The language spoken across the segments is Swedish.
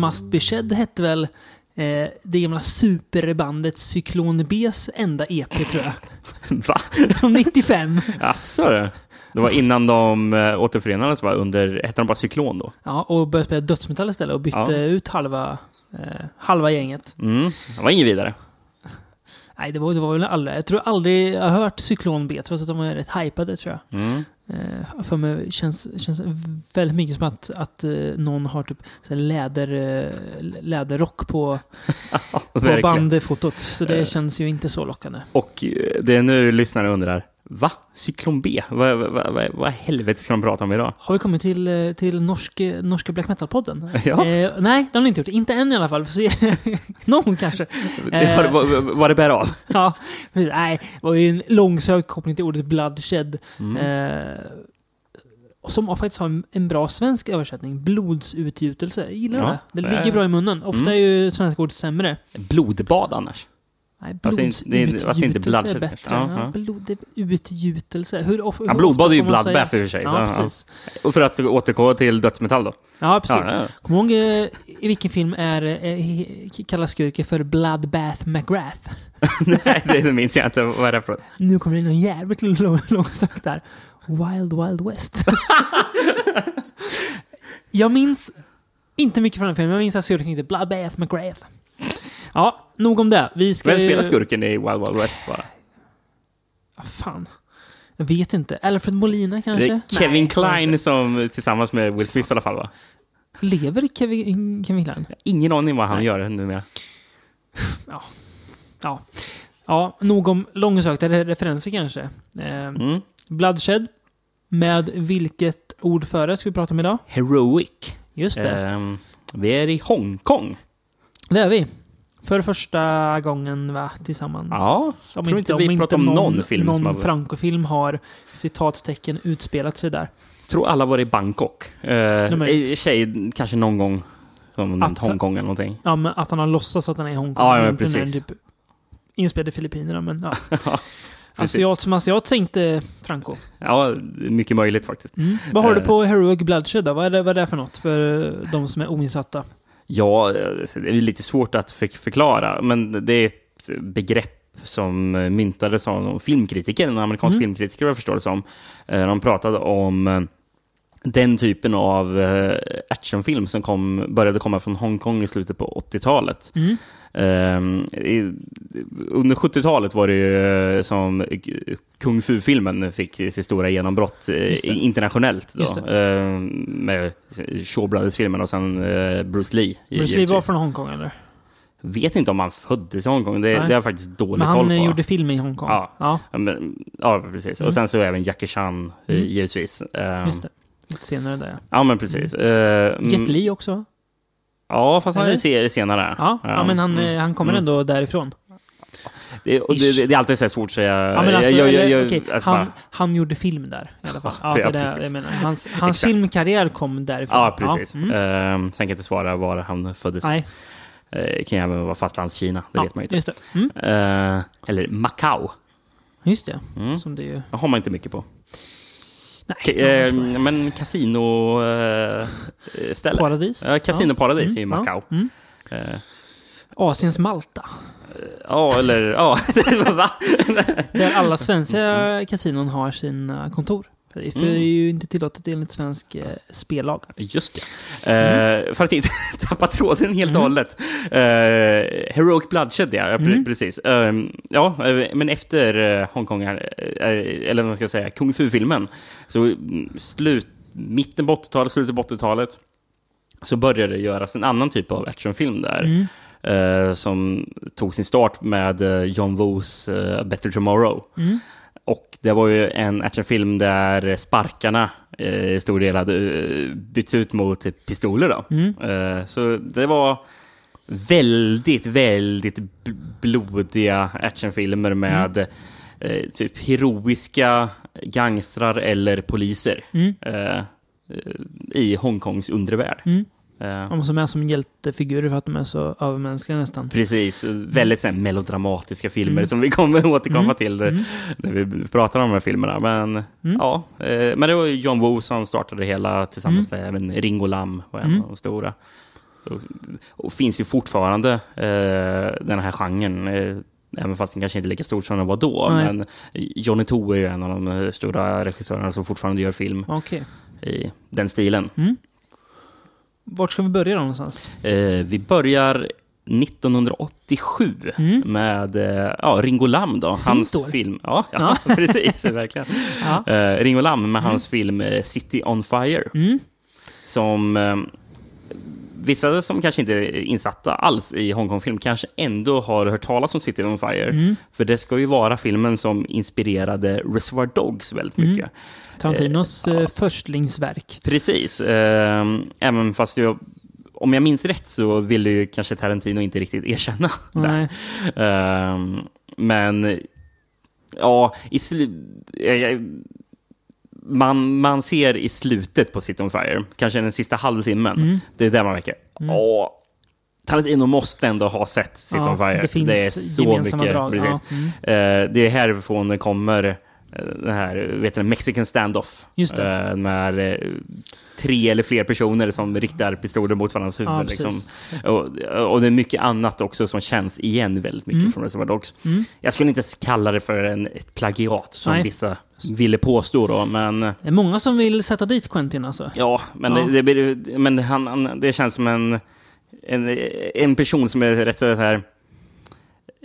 Must Be Shed hette väl eh, det gamla superbandet Cyklon Bs enda EP, tror jag. Va? Från 95. Asså du? Det var innan de äh, återförenades, va? Under, hette de bara Cyklon då? Ja, och började spela dödsmetall istället och bytte Ja. ut halva, eh, halva gänget. Mm, det var inget vidare. Nej, det var, det var väl aldrig... Jag tror aldrig jag har hört Cyklon B, trots att de var rätt hypade, tror jag. Mm. Eh, för mig känns, känns väldigt mycket som att, att eh, någon har typ läder, eh, läderrock på, på bandfotot. Så det känns ju inte så lockande. Och det är nu lyssnare undrar, va? Cyklon B? Vad, vad, vad, vad helvete ska de prata om idag? Har vi kommit till, eh, till norsk, norska black metal-podden? Ja. Eh, nej, det har ni inte gjort. Inte än i alla fall. Någon kanske. Eh, Var, var, var det bär av? Ja, precis. nej, det var ju en långsökt koppling till ordet bloodshed. Mm. Eh, som faktiskt har en, en bra svensk översättning. Blodsutgjutelse. Jag gillar Ja. det. Det ligger Eh. bra i munnen. Ofta Mm. är ju svenska ord sämre. Blodbad annars. Nej, är inte- det är blodsutgjutelse bloodshed bättre. Ja, Ja, blodutgjutelse. Hur, hur Ja, blodbad är ju bloodbath i och för sig. Ja, ja. Och för att återgå till dödsmetall då. Ja, precis. Ja. Kom ihåg eh, i vilken film är, eh, kallas skurken för Bloodbath McGrath? Nej, det minns jag inte. Vad är det för? Nu kommer det någon jävligt lång- långsökt där. Wild Wild West. jag minns inte mycket från den filmen. Jag minns att skurken heter Bloodbath McGrath. Ja, nog om det. Vi ska Vem ju- spelar skurken i Wild Wild West bara? Ah, fan. Jag vet inte. Alfred Molina kanske? Det är Kevin Nej, Klein som tillsammans med Will Smith i alla fall va? Lever Kevin, Kevin Klein? Ingen aning vad han Nej. gör numera. Ja. Ja, nog om långsökta re- referenser kanske. Eh, Mm. Bloodshed. Med vilket ord före ska vi prata om idag? Heroic. Just det. Ehm, vi är i Hongkong. Det är vi. För första gången va, tillsammans. Ja, om tror inte vi pratar om någon film någon som har- Francofilm har citattecken utspelat sig där. Tror alla var i Bangkok. I tjej kanske någon gång. Som Att- Hongkong eller någonting. Ja, men att han har låtsats att han är i Hongkong. Ja, ja, precis. Typ inspelad i Filippinerna, men ja. Asiat som asiat tänkte Franco. Ja, mycket möjligt faktiskt. Vad har du Eh. på Heroic Bloodshed då? Vad är, det, vad är det för något för de som är oinsatta? Ja, det är lite svårt att för- förklara, men det är ett begrepp som myntades av en filmkritiker, en amerikansk Mm. filmkritiker vad jag förstår det som. Eh, De pratade om eh, den typen av eh, actionfilm som kom, började komma från Hongkong i slutet på 80-talet. Mm. I, under 70-talet var det ju eh, som Kung Fu-filmen fick sitt stora genombrott eh, internationellt. Då, Just det. eh, med Shaw Brothers-filmen och sen eh, Bruce Lee. Bruce Lee var från Hongkong eller? Vet inte om han föddes i Hongkong, det, det har jag faktiskt dålig Men koll han på. eh, gjorde film i Hongkong? Ja. ja Ja, men, ja, precis. Mm. Och sen så även Jackie Chan, Mm. givetvis. Eh, just det. Lite senare där ja. Men precis. Mm, Jet Li också? Ja, fast han Eller? är se- senare. Ja, ja, men han, mm. eh, han kommer Mm. ändå därifrån. Det, och det, det, är alltid så svårt att säga. Ja, men alltså, jag, jag, jag, alltså han, bara- han gjorde film där i alla fall. Ja, Ja, ja, det. Hans, hans filmkarriär kom därifrån. Ja, precis. mm. Ehm, sen kan jag inte svara var han föddes. Nej, Uh, kan ju även vara fastlandskina, det ja, vet man ju inte. Mm. Eh, eller Macau. Just det. Mm. Som det ju... Har man inte mycket på. Nej, eh, jag. men kasino uh, ställe. Paradis. Ja, kasinoparadis Ja. i Mm, Macau. Ja. Mm. Eh, Asiens Malta. Ja, eller ja. Där alla svenska kasinon har sina kontor. För det är Mm. ju inte tillåtet enligt svensk eh, spellag. Just det. Eh, För att inte tappa tråden helt och hållet. Uh, Heroic Bloodshed, ja. Mm. Precis. Eh, ja, eh, men efter uh, Hongkong, eller vad man ska säga, Kung Fu-filmen, så mm, slut, mitten på 80-talet, slutet på 80-talet, så började det göras en annan typ av actionfilm där. Mm. som tog sin start med John Woos Better Tomorrow. Mm. Och det var ju en actionfilm där sparkarna eh, i stor del hade eh, bytts ut mot pistoler. Då. Mm. Eh, så det var väldigt, väldigt bl- blodiga actionfilmer med eh, typ heroiska gangstrar eller poliser Mm. eh, eh, i Hongkongs undervärld. Mm. Eh, De som är som hjältefigurer för att de är så övermänskliga nästan. Precis, väldigt så melodramatiska filmer Mm. som vi kommer återkomma Mm. till Mm. när vi pratar om de här filmerna. Men, Mm. ja, eh, men det var John Woo som startade det hela tillsammans med även Ringo Lam var en Mm. av de stora. Och, och finns ju fortfarande eh, den här genren. Eh, Även fast den kanske inte är lika stor som den var då. Nej. Men Johnny To är ju en av de eh, stora regissörerna som fortfarande gör film Okej. i den stilen. Vart ska vi börja då någonstans? Eh, vi börjar 1987 Mm. med eh, ja, Ringo Lam. Då, hans år. film. Ja, ja, precis. Verkligen. Ja. Eh, Ringo Lam med hans film eh, City on Fire. Mm. Som eh, vissa som kanske inte är insatta alls i Hongkong-film kanske ändå har hört talas om City on Fire. Mm. För det ska ju vara filmen som inspirerade Reservoir Dogs väldigt Mm. mycket. Tarantinos Eh, ja. eh, förstlingsverk. Precis. Eh, även fast jag, om jag minns rätt så ville ju kanske Tarantino inte riktigt erkänna det. Nej. Ehm, men ja, i slu- eh, man, man ser i slutet på City on Fire, kanske den sista halvtimmen, Mm. det är där man verkar, åh, Tarantino måste ändå ha sett City Ja, on Fire. det finns är så mycket. drag, ja. Mm. Eh, det är härifrån det kommer eh, den här, vet du, Mexican standoff. Just det. Eh, med eh, tre eller fler personer som riktar pistoler mot varandras huvud. Ja, liksom. och, och det är mycket annat också som känns igen väldigt mycket Mm. från Reservoir Dogs. Mm. Jag skulle inte kalla det för en, ett plagiat som Nej. vissa ville påstå då, men Det är många som vill sätta dit Quentin alltså. ja, men, Ja. Det, det, men han, han, det känns som en, en, en person som är rätt så här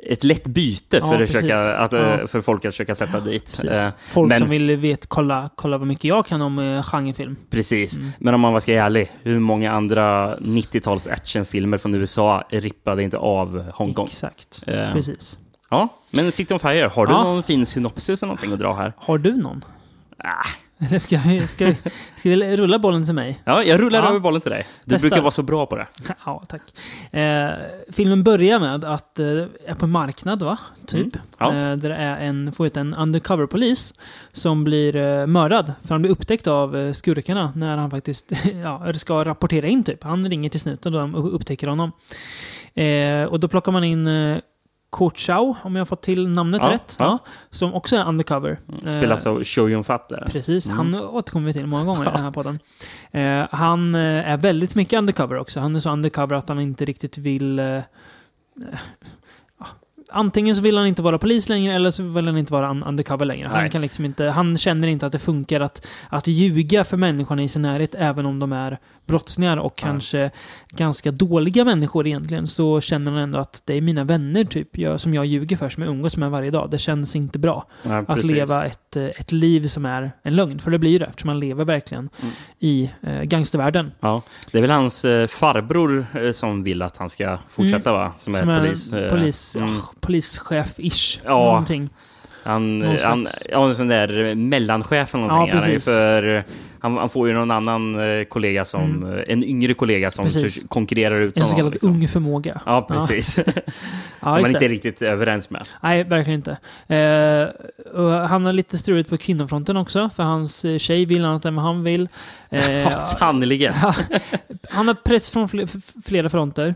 ett lätt byte Ja, för, att precis. försöka, att, eh, Ja. för folk att försöka sätta dit. Precis. Eh, Folk men- som vill vet, kolla, kolla vad mycket jag kan om eh, genrefilm. Precis. Mm. Men om man ska vara ärlig, hur många andra 90-tals actionfilmer från USA rippade inte av Hongkong? Exakt. Eh, Precis. Ja, men City on Fire, har du Ja. någon fin synopsis eller någonting att dra här? Har du någon? Ah. Eller ska, vi- ska, vi- ska vi rulla bollen till mig? Ja, jag rullar Ja. över bollen till dig. Du Testa. brukar vara så bra på det. Ja, tack. Eh, filmen börjar med att eh, är på en marknad, va? Typ. Mm. Ja. Eh, där det är en, får heta en undercover-polis som blir eh, mördad. För han blir upptäckt av eh, skurkarna när han faktiskt ja, ska rapportera in, typ. Han ringer till snuten och de upptäcker honom. Eh, och då plockar man in Chow, om jag har fått till namnet Ja, rätt. ja. Som också är undercover. Spelas Eh, av Show Yun Fat. Precis, Mm. han återkommer vi till många gånger i den här podden. Eh, han eh, är väldigt mycket undercover också. Han är så undercover att han inte riktigt vill... Eh, antingen så vill han inte vara polis längre eller så vill han inte vara un- undercover längre. Han, Nej. kan liksom inte, han känner inte att det funkar att, att ljuga för människorna i sin närhet även om de är brottslingar och Ja. kanske ganska dåliga människor egentligen. Så känner han ändå att det är mina vänner typ jag, som jag ljuger för, som jag umgås med varje dag. Det känns inte bra Ja, att precis. leva ett, eh, ett liv som är en lögn. För det blir det, eftersom man lever verkligen Mm. i eh, gangstervärlden. Ja, det är väl hans eh, farbror eh, som vill att han ska fortsätta, va? Som, Som är är polis. eh, polis, mm. Polischef-ish. Ja. Någonting. Han, Någon han, ja, en sån där mellanchef eller Ja, någonting. han, ju precis. för, han, han får ju någon annan eh, kollega som, eh, en yngre kollega som Mm. Precis. konkurrerar ut En så honom. kallad liksom. ung förmåga. Ja, precis. Ja, som man just inte är riktigt överens med. Nej, verkligen inte. Eh, han har lite struligt på kvinnofronten också, för hans eh, tjej vill annat än vad han vill. Eh, Ja, sannerligen. Ja, han har press från flera fronter.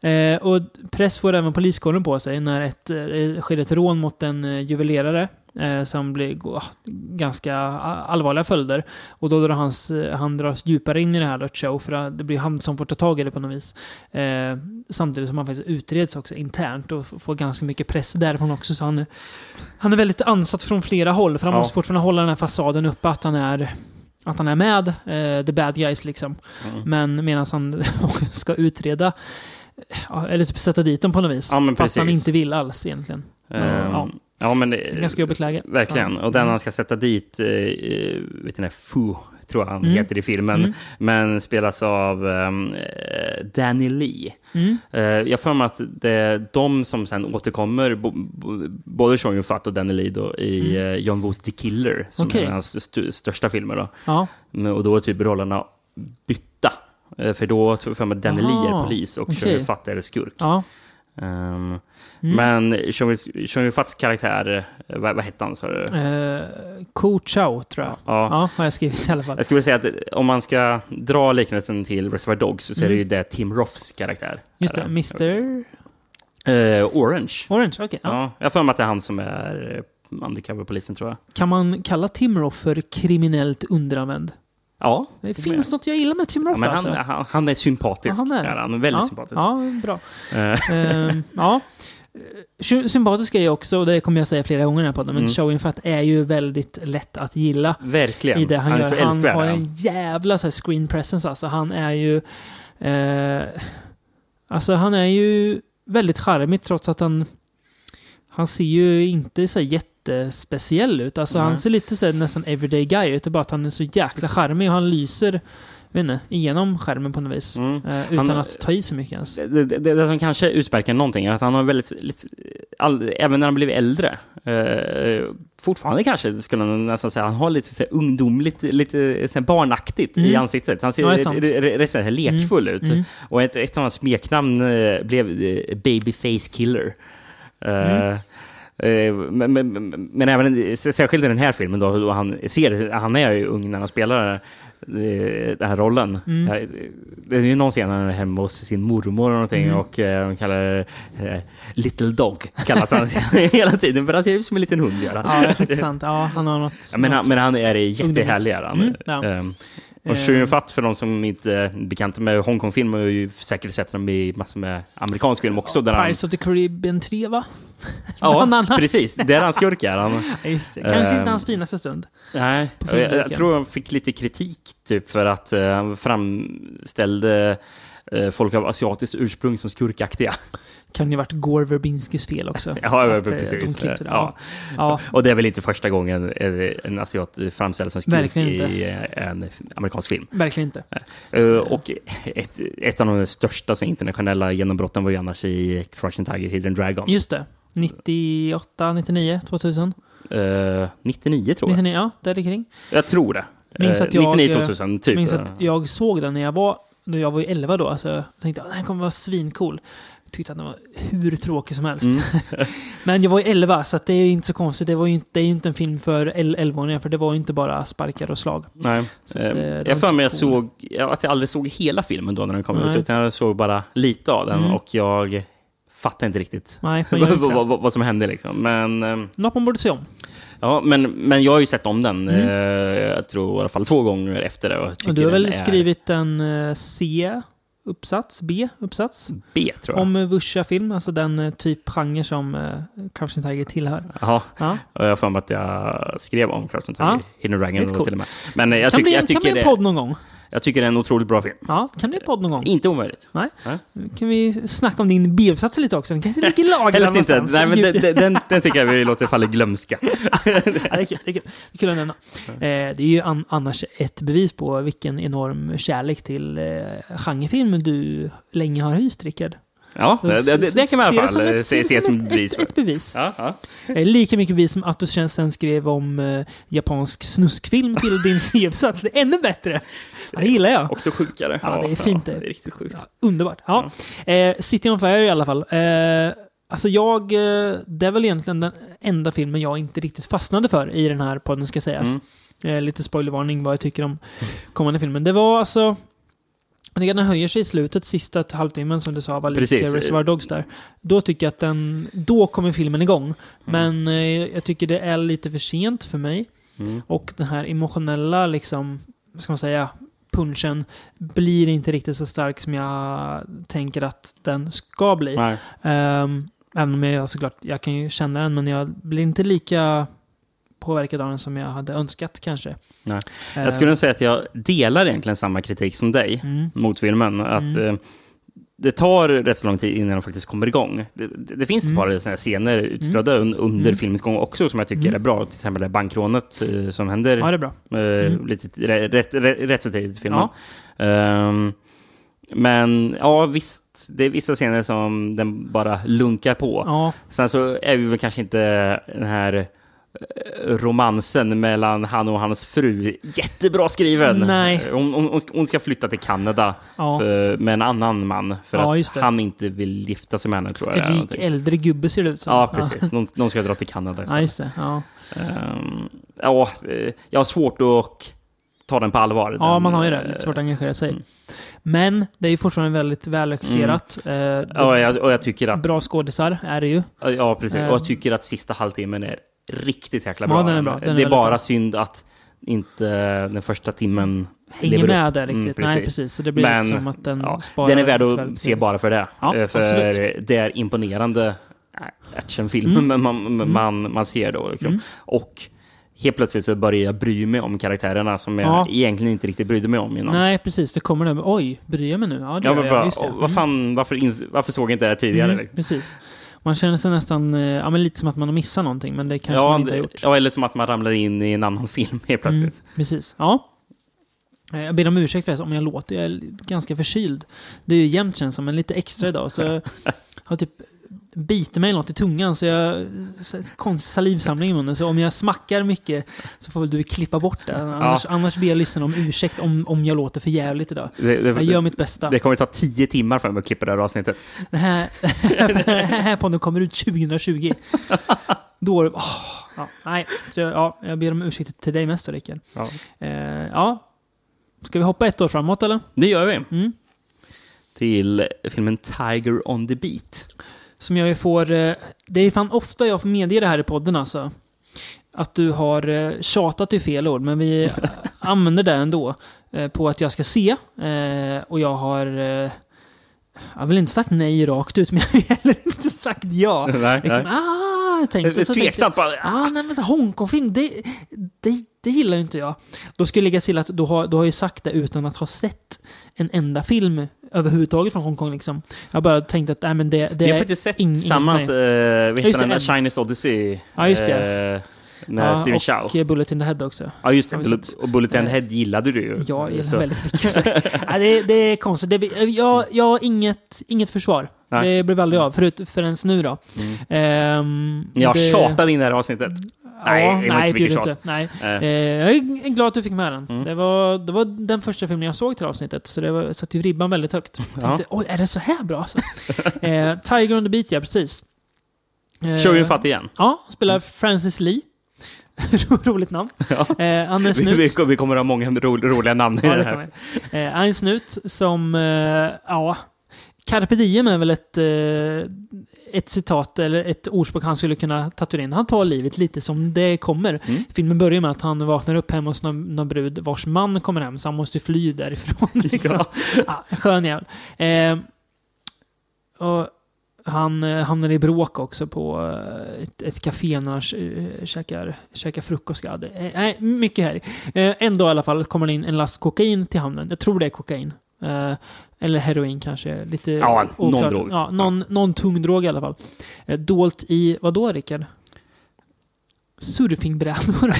Eh, och press får även poliskåren på sig när ett, eh, sker ett rån mot en eh, juvelerare. Eh, som blir gå- ganska allvarliga följder. Och då drar hans, eh, han dras djupare in i det här show, för att det blir han som får ta tag i det på något vis. Eh, samtidigt som han faktiskt utreds också internt och får ganska mycket press därifrån också. Så han, är- han är väldigt ansatt från flera håll, för han Ja. måste fortfarande hålla den här fasaden uppe att han är att han är med, eh, the bad guys liksom. Mm. Men medan han ska utreda, eller typ sätta dit dem på något vis. Ja, fast han inte vill alls egentligen. Ehm, ja. ja, men det, Ganska jobbigt läge. Verkligen. Ja. Och den Mm. han ska sätta dit, eh, eh, vet ni, Fu, tror jag han Mm. heter i filmen. Mm. Men spelas av eh, Danny Lee. Mm. Eh, jag för mig att det är de som sen återkommer, bo, bo, både Sean Yun Fat och Danny Lee då, i Mm. eh, John Woos The Killer, som Okej. är hans st- största filmer. Då. Ja. Och då är typ rollerna bytta. Eh, För då tror jag för mig att Danny Lee är polis och okej. Sean Yun Fat är skurk. ja. Um, Mm. Men Sean Yun-Fats karaktär, eh, vad, vad hette han sa du? Eh, Ko Chow, tror jag. Ja. Ja, har jag skrivit i alla fall. Jag skulle säga att om man ska dra liknelsen till Reservoir Dogs så är det Mm. ju det Tim Roths karaktär. Just det, Mr. Eh, Orange. Orange, okej. Ja. ja. jag har för mig att det är han som är undercover-polisen tror jag. Kan man kalla Tim Roth för kriminellt underanvänd? Ja. Det finns något jag gillar med Tim Ja, Roth men han, alltså. han, han är sympatisk. Ja, han är han är väldigt ja, sympatisk. Ja, bra. Eh, Ehm, ja. Sy- Sympatisk är ju också, och det kommer jag säga flera gånger i den här podden, men Mm. Chow Yun-Fat är ju väldigt lätt att gilla verkligen. i det han, är gör. Han har han. en jävla så screen presence alltså. Han är ju... Eh, alltså han är ju väldigt charmig trots att han... Han ser ju inte så här jättespeciell ut. Alltså han Nej. ser lite så här, nästan everyday guy ut. Det är bara att han är så jäkla charmig och han lyser vet inte, igenom skärmen på något vis. Mm. Eh, utan Han- att ta i så mycket ens. Det, det, det, som kanske utmärker någonting är att han har väldigt, lite, all, även när han blivit äldre, eh, fortfarande kanske skulle man nästan säga, han har lite så här, ungdomligt, lite så här, barnaktigt i Mm. ansiktet. Han ser Ja, re- re- rätt här lekfull ut. Mm. Och ett, ett av hans smeknamn eh, blev eh, Babyface Killer. Eh, Mm. eh, Men, men, men, men även särskilt i den här filmen då, han ser, han är ju ung när han spelar eh, den här rollen. Mm. Eh, Det är ju någon scen när han är hemma hos sin mormor och någonting Mm. och eh, de kallar det eh, Little Dog, kallas han hela tiden. För han ser ut som en liten hund gör han. Ja, det är faktiskt sant. Ja, han har något... Ja, men, han, något. men han är jättehärlig. är Han. Mm, ja. Ehm, och. Shun för de som inte är bekanta med Hongkong-film, har ju säkert sett dem i massor med amerikansk film också. Han, Pirates of the Caribbean 3, va? Ja, precis. Där han skurkar. Han, det. Kanske Ehm. inte hans finaste stund. nej, jag, jag tror han fick lite kritik typ för att eh, han framställde eh, folk av asiatiskt ursprung som skurkaktiga. Kan ju varit Gore Verbinskis fel också. Ja, Att, eh, precis. De det. Ja. Ja. Och det är väl inte första gången en asiat framställs som skurk i en amerikansk film. verkligen inte. Och ett, ett av de största internationella genombrotten var ju annars i Crushing Tiger, Hidden Dragon. Just det. 98, 99, 2000? Eh, 99 tror jag. 99, ja, där kring. Jag tror det. Minns Eh, att jag, 99 eh, 2000, typ. Minns att jag såg den när jag var, när jag var ju 11 då. Alltså, jag tänkte att den här kommer vara svincool. Jag tyckte att den var hur tråkig som helst. Mm. Men jag var ju 11, så det är ju inte så konstigt. Det, var ju inte, det är ju inte en film för 11-åringar, för det var ju inte bara sparkar och slag. Nej. Så att, Eh, eh, jag för mig jag såg, att jag aldrig såg hela filmen då när den kom Nej. ut, utan jag såg bara lite av den Mm. och jag fattade inte riktigt Nej, vad, vad, vad, som hände liksom. Men, ehm, Något man borde se om. ja, men, men jag har ju sett om den, Mm. eh, jag tror i alla fall två gånger efter det. Du har väl är skrivit en eh, C-uppsats, B-uppsats, B, tror jag. om uh, Vusha-film, alltså den eh, typ genre som uh, Crouching Tiger tillhör. Jaha. Ja. Jag har för mig att jag skrev om Crouching Tiger, Ja. Hidden Dragon coolt. till och med. Men jag, kan tycker bli, jag, kan bli en det, podd någon gång. Jag tycker det är en otroligt bra film. Ja, kan bli podd någon gång. Inte omöjligt. Nej. Nu kan vi snacka om din B-uppsats lite också. Den kanske ligger lagrad Helst inte. någonstans. Nej, men den, den, den, den tycker jag vi låter falla i glömska. ja, det är kul. Det är kul, det är kul att nämna. Eh, det är ju an, annars ett bevis på vilken enorm kärlek till eh, genrefilm du länge har hyst, Rickard. Ja, det, det, det, kan man i alla fall eh, se, se som ett bevis ett, ett bevis. Ja, ja. Lika mycket bevis som att du sen skrev om eh, japansk snuskfilm till din C-uppsats. Det är ännu bättre! Det gillar jag. Också sjukare. Ja, det är fint det. det är riktigt sjukt. Underbart. Ja. Eh, City on Fire i alla fall. Eh, alltså jag, eh, det är väl egentligen den enda filmen jag inte riktigt fastnade för i den här podden ska sägas. Mm. Eh, lite spoilervarning vad jag tycker om kommande filmen. Det var alltså... Den höjer sig i slutet, sista halvtimmen som du sa var Precis. Reservoir Dogs där. Då tycker jag att den... Då kommer filmen igång. Men eh, jag tycker det är lite för sent för mig. Mm. Och den här emotionella, liksom, ska man säga, punchen blir inte riktigt så stark som jag tänker att den ska bli. Ehm, även om jag såklart, jag kan ju känna den, men jag blir inte lika påverkad av den som jag hade önskat kanske. Nej. Ehm, Jag skulle nog säga att jag delar egentligen samma kritik som dig mm, mot filmen. Att Mm. eh, det tar rätt så lång tid innan de faktiskt kommer igång. Det, det, det finns Mm. ett par såna scener utströdda un, under Mm. filmens gång också som jag tycker Mm. är bra. Till exempel det bankrånet eh, som händer ja, det är bra. eh, Mm. lite rätt, rätt, rätt, så tidigt i filmen. Ehm, men ja, visst, det är vissa scener som den bara lunkar på. Ja, Sen så är vi väl kanske inte den här eh, romansen mellan han och hans fru jättebra skriven. Nej. Hon, hon, hon ska flytta till Kanada Ja. för, med en annan man för Ja, att han inte vill gifta sig med henne. Tror jag. En rik äldre gubbe ser det ut som. Ja, precis. De, de ska dra till Kanada Ja, istället. just det. Ja. Ehm, ja, eh, jag har svårt att ta den på allvar. ja, den, man har ju det. eh, Lite svårt att engagera sig. mm. Men det är ju fortfarande väldigt välregisserat. Eh, Ja, jag, och jag tycker att... Bra skådisar är det ju. Ja, precis. Och jag tycker att sista halvtimmen är riktigt jäkla Ja, bra. den är bra. Den är det är bara bra. synd att inte den första timmen Hänger med där riktigt. Mm, Nej, precis. Så det blir Men, som att den Ja, sparar... den är värd att se bara för det. Ja, Eh, för absolut. det är imponerande actionfilmer Mm. man, man, man ser då. Liksom. Mm. Och helt plötsligt så börjar jag bry mig om karaktärerna som jag Ja. egentligen inte riktigt brydde mig om innan. Nej, precis. Det kommer där. Oj, bryr jag mig nu? Ja, det jag gör jag. bara, det. "Åh, vad fan, varför, varför såg jag inte det här tidigare? Mm, liksom? precis. Man känner sig nästan eh, ja, men lite som att man har missat någonting, men det kanske Ja, man inte har gjort. ja, eller som att man ramlar in i en annan film helt plötsligt. Mm, precis. Ja. Eh, Jag ber om ursäkt förresten om jag låter. Jag är ganska förkyld. Det är ju jämnt känns som, men lite extra idag. Så jag har typ bitit mig något i tungan, så jag konstig salivsamling i munnen. Så om jag smackar mycket så får väl du klippa bort det. Annars, annars ber jag lyssnarna om ursäkt om, om jag låter för jävligt idag. Det, det, Jag gör mitt bästa. det kommer ta tio timmar för mig att klippa det här avsnittet. Den här, den här podden kommer ut 2020. Då... åh, ja, nej, så jag, ja, jag ber om ursäkt till dig mest då, Rickard. Ja. Eh, ja. Ska vi hoppa ett år framåt, eller? Det gör vi. Mm. Till filmen Tiger on the Beat. Som jag får... Eh, det är fan ofta jag får medge det här i podden, alltså. Att du har eh, tjatat i fel ord, men vi använder det ändå. Eh, på att jag ska se. Och jag har... Jag har väl inte sagt nej rakt ut, men jag har heller inte sagt ja. Nej, Liksom, ah, jag tänkte, så Tveksamt bara. ah, nej, men så Hongkongfilm, det, det, det gillar ju inte jag. Då skulle jag lägga till att du har, du har ju sagt det utan att ha sett en enda film överhuvudtaget från Hongkong. Liksom. Jag bara tänkte att nej, men det, det Vi har faktiskt sett tillsammans, uh, vet du den där Chinese Odyssey? Ja, just det. eh, med Steven Chow. och Bullet in the Head också. Ja, just det. Bullet, och Bullet in the Eh, Head gillade du ju. Jag gillar Så- väldigt mycket. Ja, det, det är konstigt. Det, jag, jag har inget, inget försvar. Nej. Det blev aldrig av, förut förrän nu då. Mm. Ehm, Jag det- tjatade in det här avsnittet. Nej, ja, det var inte så mycket. Nej. Eh, Eh, jag är glad att du fick med den. Mm. Det, var, det var den första filmen jag såg till avsnittet, så det var, satte ju ribban väldigt högt. Jag Ja. tänkte, oj, är det så här bra? Eh, Tiger on the Beat, ja, precis. Eh, Shogun Fat igen. Ja, spelar Francis Lee. Ro- Roligt namn. Ja. Eh, han är Vi, snut. vi, vi kommer ha många ro, roliga namn i Ja, det här. vi. Eh, han är en snut som, eh, ja, Carpe diem är väl ett, eh, ett citat, eller ett ordspråk han skulle kunna tatuera in. Han tar livet lite som det kommer. Mm. Filmen börjar med att han vaknar upp hemma hos någon, någon brud vars man kommer hem, så han måste fly därifrån. Liksom. Ja. Ja, skön jävel. Eh, och han eh, hamnar i bråk också på eh, ett, ett café när han eh, käkar, käkar frukost. Ja, nej, mycket här. En dag i alla fall kommer det in en last kokain till hamnen. Jag tror det är kokain. Eh, eller heroin kanske. Lite Ja, någon drog. Ja, någon, någon tung drog i alla fall. Eh, dolt i, vad då Rickard? Surfingbrädor.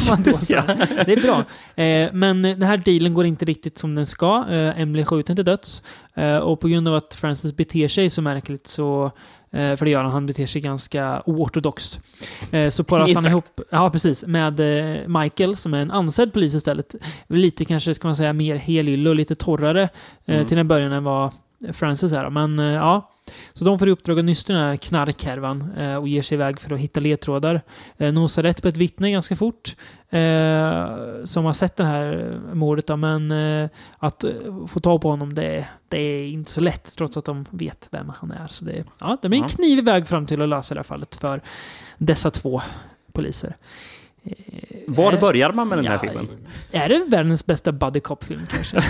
Ja. Det är bra. Eh, men den här dealen går inte riktigt som den ska. Eh, Emily skjuten till döds. Eh, och på grund av att Francis beter sig så märkligt så... Eh, för det gör han, han beter sig ganska oortodoxt. Så paras han ihop, ja precis, med Michael som är en ansedd polis istället. Lite kanske, ska man säga, mer helylle och lite torrare Mm. till en början än vad Francis är. Men eh, ja, så de får i uppdrag att nysta den här knarkhärvan eh, och ger sig iväg för att hitta ledtrådar. Eh, nosar rätt på ett vittne ganska fort som har sett det här mordet. Men att få tag på honom, det, det är inte så lätt trots att de vet vem han är. Så det, ja, det blir en knivig väg fram till att lösa det här fallet för dessa två poliser. Var eh, börjar man med den här ja, filmen? Är det världens bästa buddy cop-film kanske?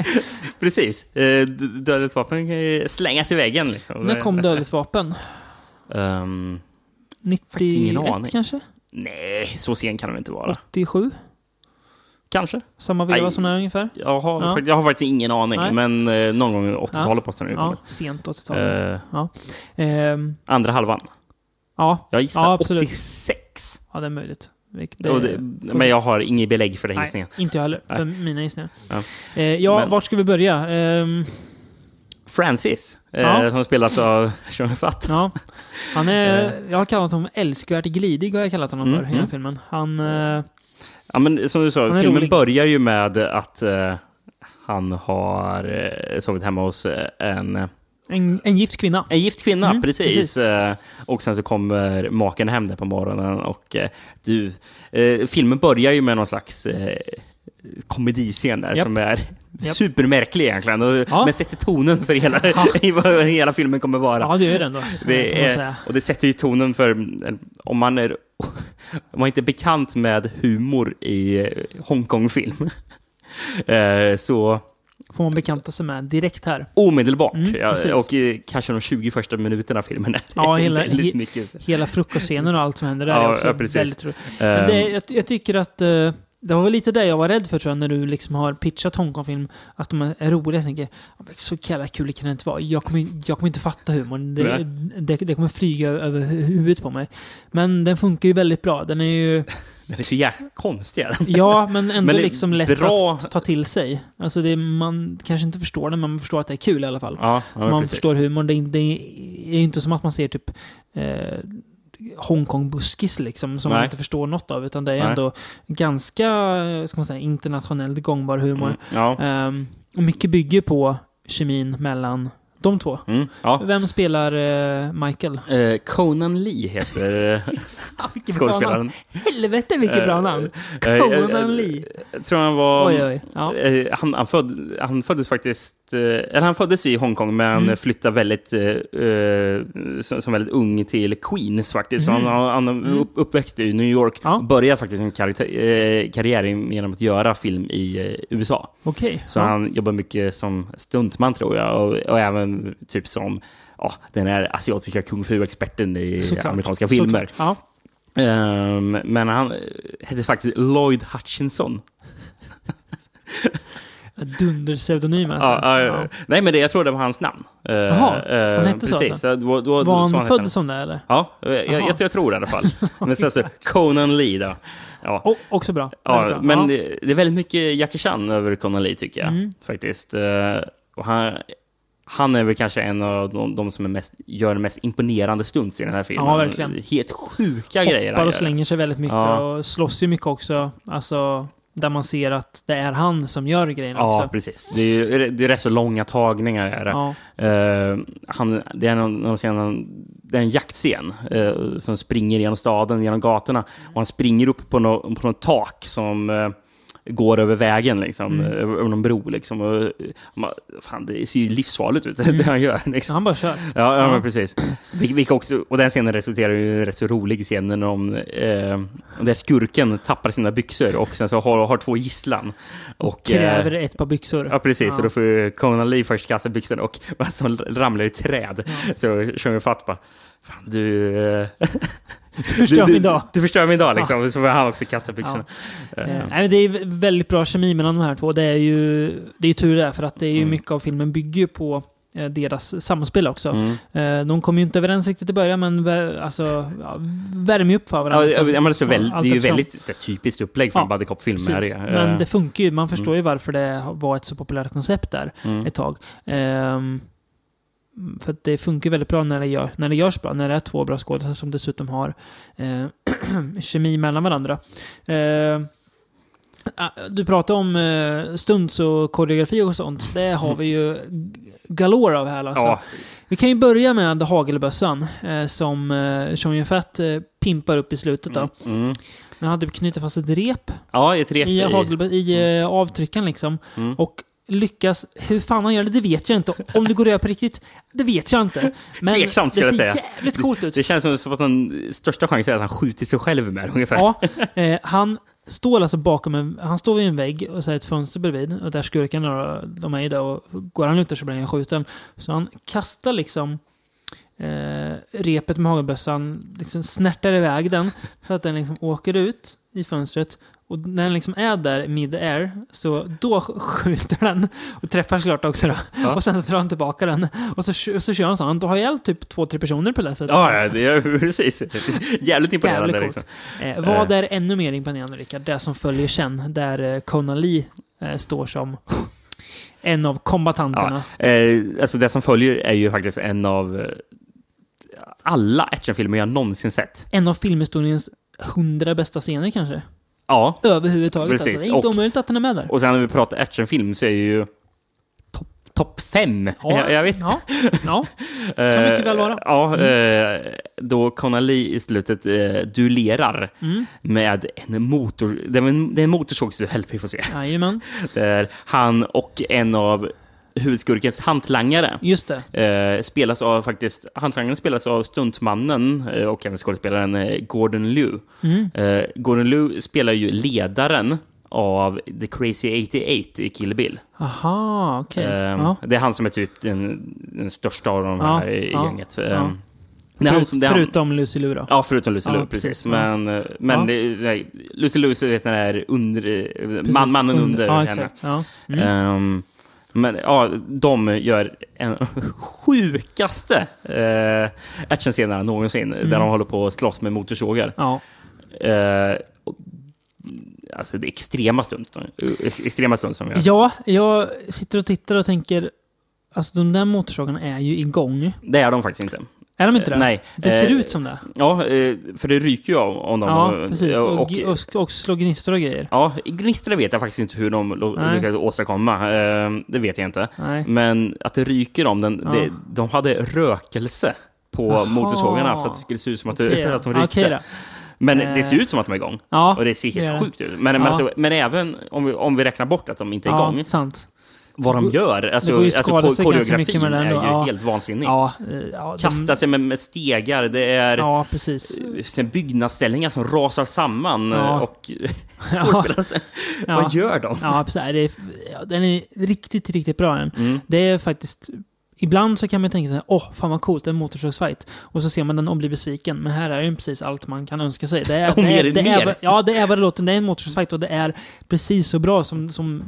Precis. Eh, Dödligt vapen kan ju slängas i väggen. Liksom. När kom Dödligt vapen? Ehm, Faktiskt ingen 91 aning. kanske? nej, så sen kan det inte vara. 87? Kanske. Samma veva som den här ungefär? Jag har, Ja. jag har faktiskt ingen aning, Nej. men eh, någon gång i 80-talet måste den Ja, sent 80-tal. Eh, ja. Ehm, andra halvan. ja. Jag gissar Ja, absolut. 86. ja, det är möjligt. Det, det, men jag har inget belägg för den Nej, gissningen. inte jag heller. För Nej. mina gissningar. Ja. Eh, ja, Men- vart ska vi börja? Ehm, Francis, eh, Ja. som spelas av Sean Fatt. Ja. Han är, jag har kallat honom älskvärt glidig, har jag kallat honom för Mm, i den här filmen. Han... eh, Ja, men som du sa, filmen rolig. börjar ju med att eh, han har eh, sovit hemma hos eh, en, En, en gift kvinna. en gift kvinna, Mm, precis. precis. Eh, och sen så kommer maken hem där på morgonen och eh, du... Eh, filmen börjar ju med någon slags eh, komediscen där Japp. som är Japp. supermärklig egentligen. Och, Ja. Men sätter tonen för hela, vad hela filmen kommer vara. Ja, det gör den då. Det är, och det sätter ju tonen för om man är om man inte är bekant med humor i eh, Hongkong-film. eh, så Får man bekanta sig med direkt här. omedelbart, Mm, ja, och eh, kanske de 20 första minuterna av filmen är Ja, hela- väldigt mycket. Hela frukostscenen och allt som händer där Ja, är också ja, precis. väldigt roligt. Men Eh, det, jag, jag tycker att eh, det var väl lite det jag var rädd för tror jag, när du liksom har pitchat Hongkong-film. Att de är roliga. Jag tänker, "Ja, men så jävla kul kan det inte vara. Jag kommer, jag kommer inte fatta humorn. Det, det, det kommer flyga över hu- huvudet på mig. Men den funkar ju väldigt bra. Den är ju... den är så jäkla konstig. Ja, men ändå Men liksom lätt bra- att ta till sig. Alltså det, man kanske inte förstår den, men man förstår att det är kul i alla fall. Ja, ja man precis. förstår humorn. Det, det är ju inte som att man ser typ eh, Hongkong-buskis liksom, som man Nej. inte förstår något av. Utan det är Nej. ändå ganska, ska man säga, internationellt gångbar humor. Mm, ja. Ehm, och mycket bygger på kemin mellan de två. Mm, ja. Vem spelar eh, Michael? Eh, Conan Lee heter namn. skådespelaren. Helvete vilket bra namn! Eh, eh, Conan Lee. Jag tror han var... Oj, oj. Ja. Eh, Han, han, föd, han föddes faktiskt... eh, Eller han föddes i Hongkong, men Mm. flyttade väldigt, eh, eh, som, som väldigt ung till Queens faktiskt. Så Mhm. han, han Mm. upp, uppväxt i New York. Ja. Började faktiskt sin karriär, eh, karriär genom att göra film i USA. Okej. Så ja. han jobbar mycket som stuntman tror jag. Och, och även typ som ja, den här asiatiska kung fu-experten i Såklart. amerikanska filmer. Ja. Ehm, men han hette faktiskt Lloyd Hutchinson. Dunderpseudonym alltså. Ja, ja. Nej, men det, jag tror det var hans namn. Uh, Jaha, han hette så precis. alltså? Då, då, Var han hette född som det eller? Ja, jag, jag, Jaha. jag, tror det i alla fall. men sen så Conan Lee då. Ja. Oh, också bra. Ja, men Ja. det, det är väldigt mycket Jackie Chan över Conan Lee tycker jag. Mm. Faktiskt. Eh, och han, han är väl kanske en av de, de som mest, gör mest imponerande stunts i den här filmen. Ja, verkligen. Helt sjuka grejer Hoppar han och gör. slänger sig väldigt mycket Ja. och slåss ju mycket också. Alltså, där man ser att det är han som gör grejerna Ja, också. precis. Det är, ju- det är rätt så långa tagningar. Är det. Ja. Eh, han, det är någon, någon scen, det är en jaktscen eh, som springer genom staden, genom gatorna. Och han springer upp på, nå på något tak som eh, går över vägen, liksom, Mm. eh, över, någon bro. Liksom, och, eh, man, fan, det ser ju livsfarligt ut, Mm. det han gör. Så Liksom. han bara kör. Ja, ja, Ja. precis. Vil- också, och den scenen resulterar i en rätt så rolig scen de, eh, där skurken tappar sina byxor och sen så har, har två gisslan. Och, eh, Kräver ett par byxor. Ja, precis. Ja. Så då får Conan Lee först kasta byxorna och alltså, ramlar i träd. Så kör fatt bara, fan du... Du förstör min dag. Du förstör min dag liksom. Så får han också kasta byxorna. Nej, men det är vä- väldigt bra kemi mellan de här två. Det är ju, det är ju tur det, för att det är ju Mm. mycket av filmen bygger på eh, deras samspel också. Mm. Eh, de kommer ju inte överens riktigt i början, men alltså, ja, värmer upp för varandra. Ja, liksom. ja, det, väl, det är ju väldigt där, typiskt upplägg för Ja, en buddy cop-film. Det. Men det funkar ju. Man förstår ju varför det var ett så populärt koncept där mm. ett tag. Ehm, för det funkar väldigt bra när det, gör, när det görs bra. När det är två bra skådespelare som dessutom har eh, kemi mellan varandra. Eh, ah, du pratade om eh, stunts och koreografi och sånt. Det har vi ju galore av här alltså. Ja, Vi kan ju börja med hagelbössan eh, som eh, Sean Yun-Fat eh, pimpar upp i slutet. Då. mm. Han hade knutit fast ett rep ja, ett rep i, hagelbö- i eh, avtryckaren liksom. Mm. Och lyckas, hur fan han gör det, det vet jag inte. Om det går göra på riktigt, det vet jag inte. Men Tveksamt, ska det jag ser säga. jävligt coolt ut. Det känns som- att den största chansen är att han skjutit sig själv med ungefär. Ja, eh, han står alltså bakom en, han står vid en vägg och så ett fönster bredvid. Och där skurkarna, de är ju där och går han ut där så blir han skjuten. Så han kastar liksom eh, repet med hagelbössan, liksom snärtar iväg den så att den liksom åker ut i fönstret. Och när den liksom är där mid-air, så då sk- skjuter den och träffar såklart också då. Ja. Och sen så drar han tillbaka den. Och så, kö- så kör han så. Han har ihjäl typ två, tre personer på det sättet. Ja, ja, det är precis. Jävligt imponerande. Jävligt liksom. Eh, vad är ännu mer imponerande, Rickard? Det som följer sen, där eh, Conan Lee eh, står som en av kombatanterna. Ja, eh, alltså det som följer är ju faktiskt en av eh, alla actionfilmer jag någonsin sett. En av filmhistoriens hundra bästa scener kanske. Ja, Överhuvudtaget. Precis. Alltså. Det är inte Och- omöjligt att den är med där. och sen när vi pratar actionfilm så är ju topp top fem. jag, jag vet Ja, ja. Eh, mycket väl vara. Mm. Ja, eh, då Conor Lee i slutet eh, duellerar Mm. med en motor... Det är en, det är en motorsågsduell vi får se. Jajamän. Där han och en av huvudskurkens hantlangare Just det. eh, spelas av faktiskt... Hantlangaren spelas av stuntmannen eh, och även skådespelaren eh, Gordon Liu. Mm. Eh, Gordon Liu spelar ju ledaren av The Crazy 88 i Kill Bill. Aha, okej. Ehm, Ja. Det är han som är typ den, den största av de Ja, här i ja, gänget. ja. Ehm, är han Förut, är förutom Lucy Liu då. Ja, förutom Lucy Ja, precis. precis, ja. Men, eh, men Ja. nej, Lucy så vet den är under, eh, man, mannen under, Ja, henne. Ja. Mm. Ehm, men ja, de gör en sjukaste uh, actionscenerna någonsin. Mm. Där de håller på att slåss med motorsågar. ja. Eh, och- alltså det är extrema stunt. eh, Extrema stunt som gör. Ja, jag sitter och tittar och tänker... Alltså de där motorsågarna är ju igång. Det är de faktiskt inte. Är de inte det? Nej. Det ser Eh, ut som det. Ja, eh, för det ryker ju om de... Ja, precis. Och, och, och, och slå gnistor och grejer. Ja, gnistor vet jag faktiskt inte hur de lyckades åstadkomma. Eh, det vet jag inte. Nej. Men att det ryker om den, Ja. det, de hade rökelse på Jaha. motorsågarna så att det skulle se ut som att, då. att de rykte. då. Men Eh. det ser ut som att de är igång. Ja, Och det ser helt det. sjukt ut. Men, men, Ja. alltså, men även om vi, om vi räknar bort att de inte är ja, igång, sant. Vad de gör, alltså, alltså koreografin är ju. Ja. helt vansinnig. Ja, eh, ja, de- Kasta sig med, med stegar, det är Ja, precis. sen byggnadsställningar som rasar samman eh, och skådespelare. Ja. Vad gör de? Ja, precis. Det är, den är riktigt, riktigt bra. Mm. Det är faktiskt... Ibland så kan man tänka sig åh, fan vad coolt, en motorsågsfight. Och så ser man den och blir besviken. Men här är ju precis allt man kan önska sig. Det är, det mer- är, det mer. är, vad- ja, det är vad det låter. Det är en motorsågsfight och det är precis så bra som, som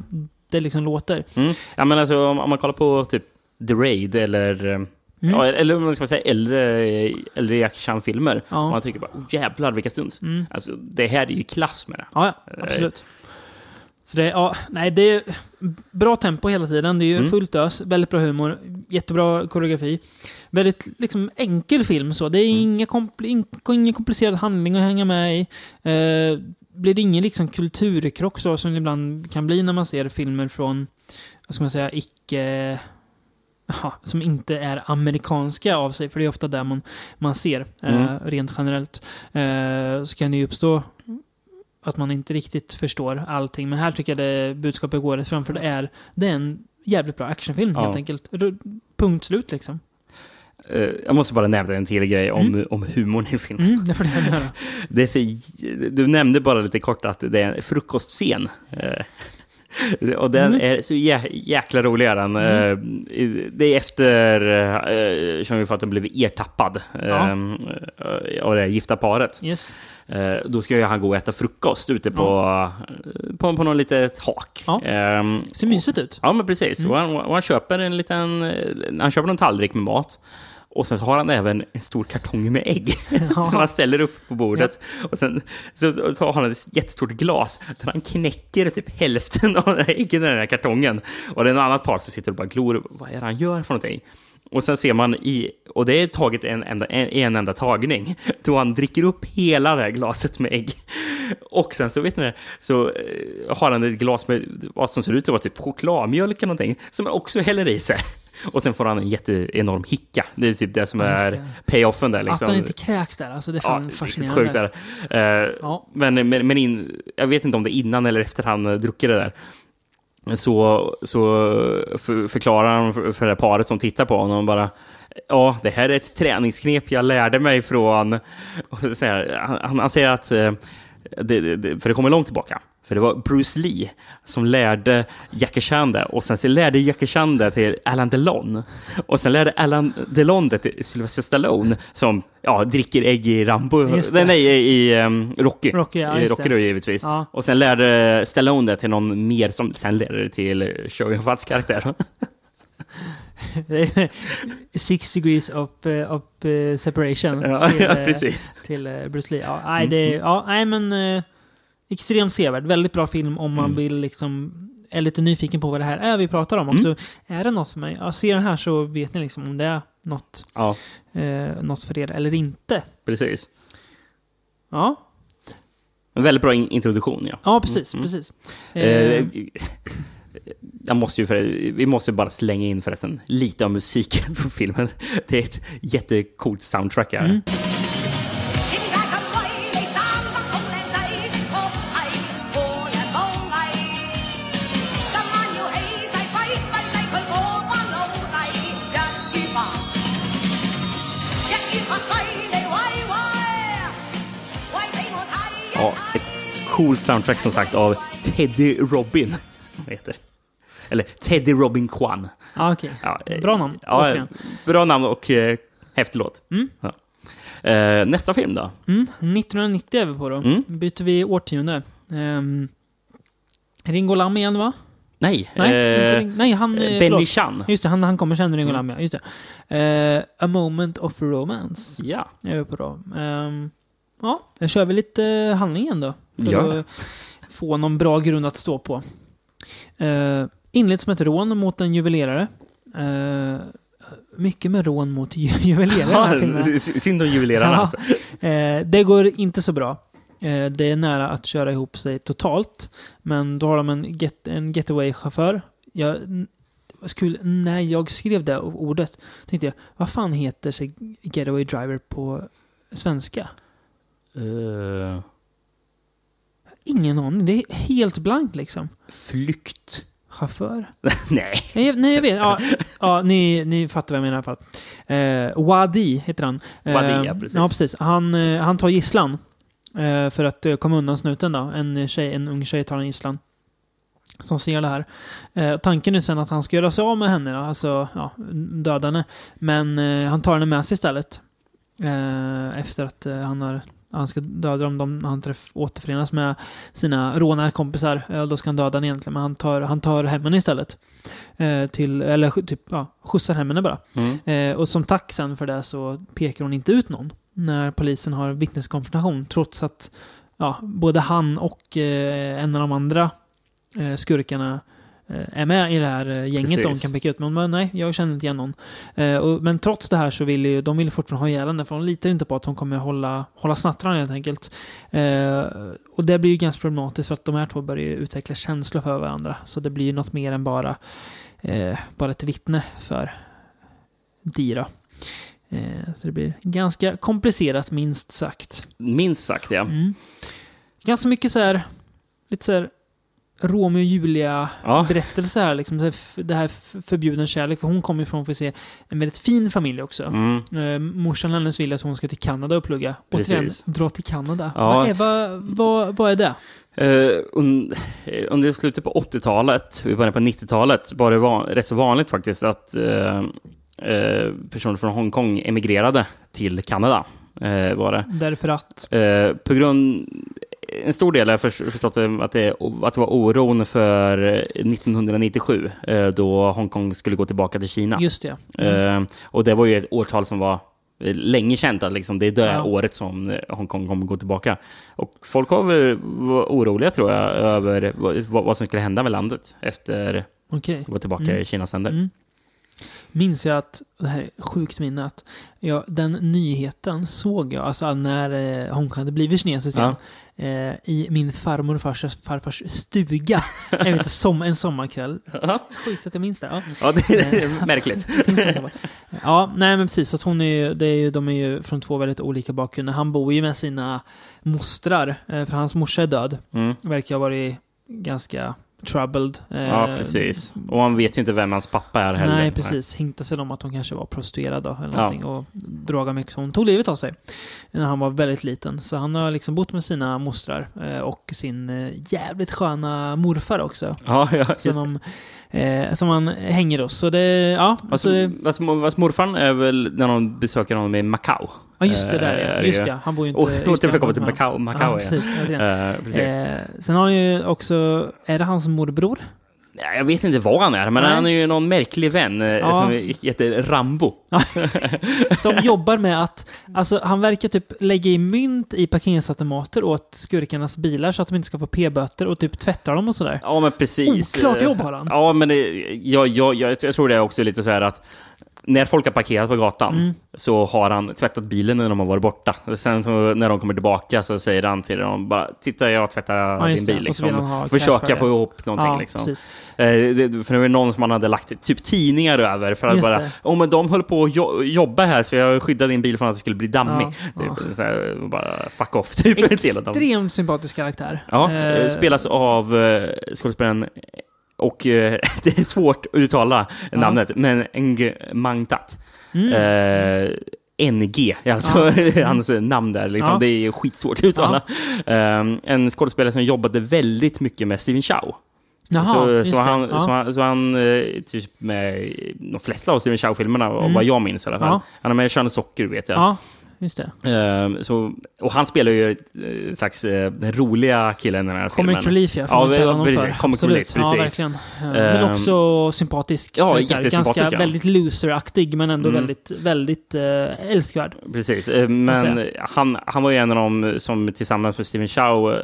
det liksom låter. Mm. Ja, men alltså, om, om man kollar på typ The Raid eller, eh, ja, eller om man ska säga äldre, äldre Jack Chan-filmer. Ja. Man tänker bara, oh, jävlar vilka stunts. Mm. Alltså, det här är ju klass med det. Ja, ja absolut. Så det, ja, nej, det är bra tempo hela tiden. Det är ju Mm. fullt ös, väldigt bra humor, jättebra koreografi. Väldigt liksom, enkel film så. Det är Mm. inga, kompli in, ingen komplicerad handling att hänga med i. Eh, blir det ingen liksom, kulturkrock så, som det ibland kan bli när man ser filmer från, vad ska man säga, icke... Ja, som inte är amerikanska av sig, för det är ofta där man, man ser, eh, Mm. rent generellt. Eh, så kan det ju uppstå att man inte riktigt förstår allting. Men här tycker jag det budskapet går rätt fram, för det är, det är en jävligt bra actionfilm Ja. helt enkelt. Punkt slut liksom. Eh, jag måste bara nämna en till grej om, om humorn i filmen. Mm, det får det så, du nämnde bara lite kort att det är en frukostscen. Eh, Och den Mm. är så jä jäkla rolig. är Den. Eh, Det är efter som vi fattar blivit ertappad Ja. eh, av det gifta paret. Yes. Då ska ju han gå och äta frukost ute på, på, på någon litet hak. Ja. Ehm, Ser mysigt ut. Ja, men precis. Och han, och han köper en liten... Han köper en tallrik med mat. Och sen så har han även en stor kartong med ägg som han ställer upp på bordet. Och sen så tar han ett jättestort glas där han knäcker typ hälften av äggen i den här kartongen. Och det är en annat par som sitter och bara glor. Vad är det han gör för någonting? Och sen ser man i, och det är taget en enda, en, en enda tagning, då han dricker upp hela det här glaset med ägg. Och sen så vet ni det, så eh, har han ett glas med vad som ser ut att vara typ chokladmjölk eller någonting, som han också häller i sig. Och sen får han en jätteenorm hicka. Det är typ det som Ja, är det. payoffen där. Liksom. Att den inte kräks där, alltså det är Ja, fan riktigt fascinerande. sjukt är det. Eh, Ja. Men, men, men in, jag vet inte om det är innan eller efter han eh, druckit det där. Så, så för, förklarar han för, för det här paret som tittar på honom bara Ja, det här är ett träningsknep jag lärde mig från... Säger, han, han säger att... eh, Det, det, för det kommer långt tillbaka. För det var Bruce Lee som lärde Jackie Chan det. Och sen så lärde Jackie Chan det till Alan Delon. Och sen lärde Alan Delon det till Sylvester Stallone som ja, dricker ägg i Rambo. Nej, i, um, Rocky. Rocky, ja, I Rocky då givetvis. Ja. Och sen lärde Stallone det till någon mer som sen lärde det till Shogun Fats karaktär. Six degrees of, eh, of eh, separation. ja, till, ja, eh, precis. till Bruce Lee. Ja, nej, det, ja, nej men... extremt sevärd. Väldigt bra film om man Mm. vill liksom är lite nyfiken på vad det här är vi pratar om också. Är det något för mig? Ja, se den här så vet ni liksom om det är något, Ja, eh, något för er eller inte. precis. Ja, En väldigt bra in introduktion, ja. ja precis. precis. Eh, Eh, jag måste ju för, vi måste ju bara slänga in förresten lite av musiken på filmen. Det är ett jättecoolt soundtrack här. Mm. Coolt soundtrack som sagt av Teddy Robin. Det heter. Eller Teddy Robin Kwan. ja, okej. Ja, eh, Bra namn, Ja, återigen. bra namn och eh, häftig låt. Mm. Ja. Eh, nästa film då? Mm, 1990 är vi på då. Mm. Byter vi årtionde. Um, Ringo Lam igen va? Nej, Nej, eh, Ring- nej han... eh, Benny. Chan. Just det, han, han kommer sen, Ringo Mm. Lam, ja. Just det. Eh, A Moment of Romance Ja, är vi på då. Ehm, ja, jag kör vi lite eh, handlingen då. För det. att få någon bra grund att stå på. Uh, inleds med ett rån mot en juvelerare. Eh, mycket med rån mot ju- juvelerare ja synd om juvelerarna Ja. alltså. Eh, det går inte så bra. Eh, det är nära att köra ihop sig totalt. Men då har de en, get, en getaway-chaufför. Jag, skulle, när jag skrev det ordet tänkte jag, vad fan heter sig getaway driver på svenska? Eh, Ingen aning. Det är helt blankt liksom. flykt. Chaufför? Nej. Nej, jag- nej jag vet. Ja, ja ni, ni fattar vad jag menar i alla fall. Eh, Wadi heter han. Eh, Wadi, ja, precis. Ja, precis. Han, eh, han tar gisslan. Eh, för att eh, komma undan snuten då. En, tjej, en ung tjej tar en gisslan. Som ser det här. Tanken är sen att han ska göra sig av med henne, då, alltså ja, döda henne. Men han tar henne med sig istället. Efter att han har han ska döda dem, de, han träff, återförenas med sina rånarkompisar. Då ska han döda henne egentligen, men han tar, han tar hem henne istället. Eh, till, eller typ, ja, skjutsar hem henne bara. Mm. Eh, och som tack sen för det så pekar hon inte ut någon när polisen har vittneskonfrontation. Trots att ja, både han och eh, en av de andra eh, skurkarna är med i det här eh, gänget de Precis. kan peka ut. Men bara, nej, jag känner inte igen någon. Eh, och, men trots det här så vill ju, de vill fortfarande ha ihjäl henne för de litar inte på att hon kommer hålla, hålla snattran helt enkelt. Eh, och det blir ju ganska problematiskt för att de här två börjar ju utveckla känslor för varandra. Så det blir ju något mer än bara, eh, bara ett vittne för Dira. Eh, så det blir ganska komplicerat minst sagt. Minst sagt, ja. Mm. Ganska mycket så här, lite så här Romeo och Julia Ja, berättelse här, liksom, det här förbjuden kärlek. För hon kommer ju från, får se, en väldigt fin familj också. mm. Eh, morsan hennes vill att hon ska till Kanada och plugga. Återigen, dra till Kanada. Ja. Vad, är, vad, vad, vad är det? Eh, under slutet på 80-talet, i början på 90-talet, var det van, rätt så vanligt faktiskt att eh, eh, personer från Hongkong emigrerade till Kanada. Var det. Därför att... På grund... En stor del jag förs- förstått att det, att det var oron för 1997, eh, då Hongkong skulle gå tillbaka till Kina. Just det. Mm. Eh, och det var ju ett årtal som var eh, länge känt, att liksom det är det Ja. året som eh, Hongkong kommer gå tillbaka. Och folk var, oroliga, tror jag, över vad, vad som skulle hända med landet efter Okej. att gå tillbaka Mm. i Kinas händer. Mm. Minns jag att, det här är sjukt minne, att ja, den nyheten såg jag, alltså när eh, Hongkong hade blivit kinesiskt igen, eh, i min farmor och farfars, farfars stuga. jag vet som, en sommarkväll. Sjukt att jag minns det. Ja. Ja, det är märkligt. Det så? Ja, nej men precis. Att hon är ju, det är ju, de är ju från två väldigt olika bakgrunder. Han bor ju med sina mostrar, eh, för hans morsa är död. Mm. Verkar ha varit ganska troubled. eh, Ja, precis. Och man vet ju inte vem hans pappa är heller. Nej, precis. Hintas väl om att hon kanske var prostituerad då, eller Ja. någonting. Och dragade mycket. Hon tog livet av sig när han var väldigt liten. Så han har liksom bott med sina mostrar eh, och sin eh, jävligt sköna morfar också. Ja, ja just Som, eh, som han hänger hos. Så det, ja. Alltså, Alltså, alltså, morfarn är väl när de besöker honom i Macau. Ja, just det där eh, ja. är Just ju- det, han bor ju inte... Och återkommer han till Macau. Macau ja, ja, precis. Ja. Eh, precis. Eh, sen har han ju också, är det hans morbror? Ja, Jag vet inte vad han är, men Nej. han är ju någon märklig vän eh, Ja. som heter Rambo. Som jobbar med att, alltså han verkar typ lägga i mynt i parkeringsautomater åt skurkarnas bilar så att de inte ska få p-böter och typ tvättra dem och sådär. Ja, men precis. Oklart jobb har han. Ja, men det, jag, jag, jag, jag tror det är också lite så här att när folk har parkerat på gatan Mm. så har han tvättat bilen när de har varit borta. Sen så, när de kommer tillbaka så säger han till dem bara “Titta, jag tvättar din just det. bil”. Liksom. Försöka för få ihop någonting. Ja, liksom. Eh, det, för det var någon som man hade lagt typ tidningar över för att Just bara. “Åh, men de höll på att jo jobba här så jag skyddade din bil från att det skulle bli dammig”. Ja, typ, här, bara fuck off. Typ. Extremt sympatisk karaktär. Ja, eh, spelas av eh, skådespelaren och eh, det är svårt att uttala namnet, men Ng Mangtat. Mm. Eh, NG, alltså hans namn där. Liksom. Ja. Det är skitsvårt att uttala. Eh, en skådespelare som jobbade väldigt mycket med Steven Chow. Jaha, så, så, han, Ja. så han, så han eh, typ med de flesta av Steven Chow-filmerna, av vad jag minns i alla fall. Mm. Ja. Han är med i Kön och socker, vet jag. Ja, just det. Ehm, så, och han spelar ju eh, slags eh, den roliga killen i den här Comic filmen. relief, ja. Får Ja, man honom precis. för. Comic Absolut. relief, Ja, precis. verkligen. Eh, Men också sympatisk ja, jättesympatisk, Ganska ja. väldigt loser-aktig, men ändå Mm. väldigt, väldigt eh, älskvärd. Precis, eh, men han, han var ju en av dem som tillsammans med Steven Chow eh,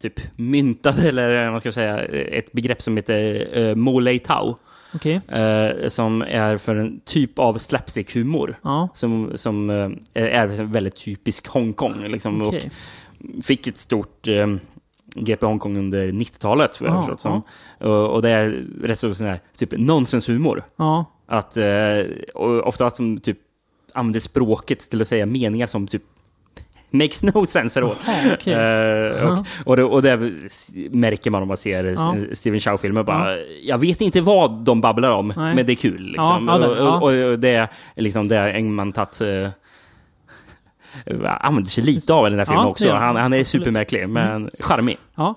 typ myntade, eller man ska säga, ett begrepp som heter uh, Molei Tau. Okej. eh, som är för en typ av slapstick-humor. Ja, Som, som eh, är väldigt typisk Hongkong. Liksom, okej. och fick ett stort eh, grepp i Hongkong under 90-talet. vad jag Ja, som. Och, och det är rätt så sån här, typ nonsenshumor. Ja, Att, eh, ofta att de typ använder språket till att säga meningar som typ makes no sense då. Jaha, okej. Eh, och, och, det, och det märker man om man ser Ja. Steven Chow-filmer. Bara, Jag vet inte vad de babblar om, Nej. men det är kul. Liksom. Ja, ja, det- och, ja. och, och det är liksom det är man tagit eh, använder sig lite av i den här filmen Ja, också. han. Han, är Absolut. Mm. supermärklig, men charmig. Ja.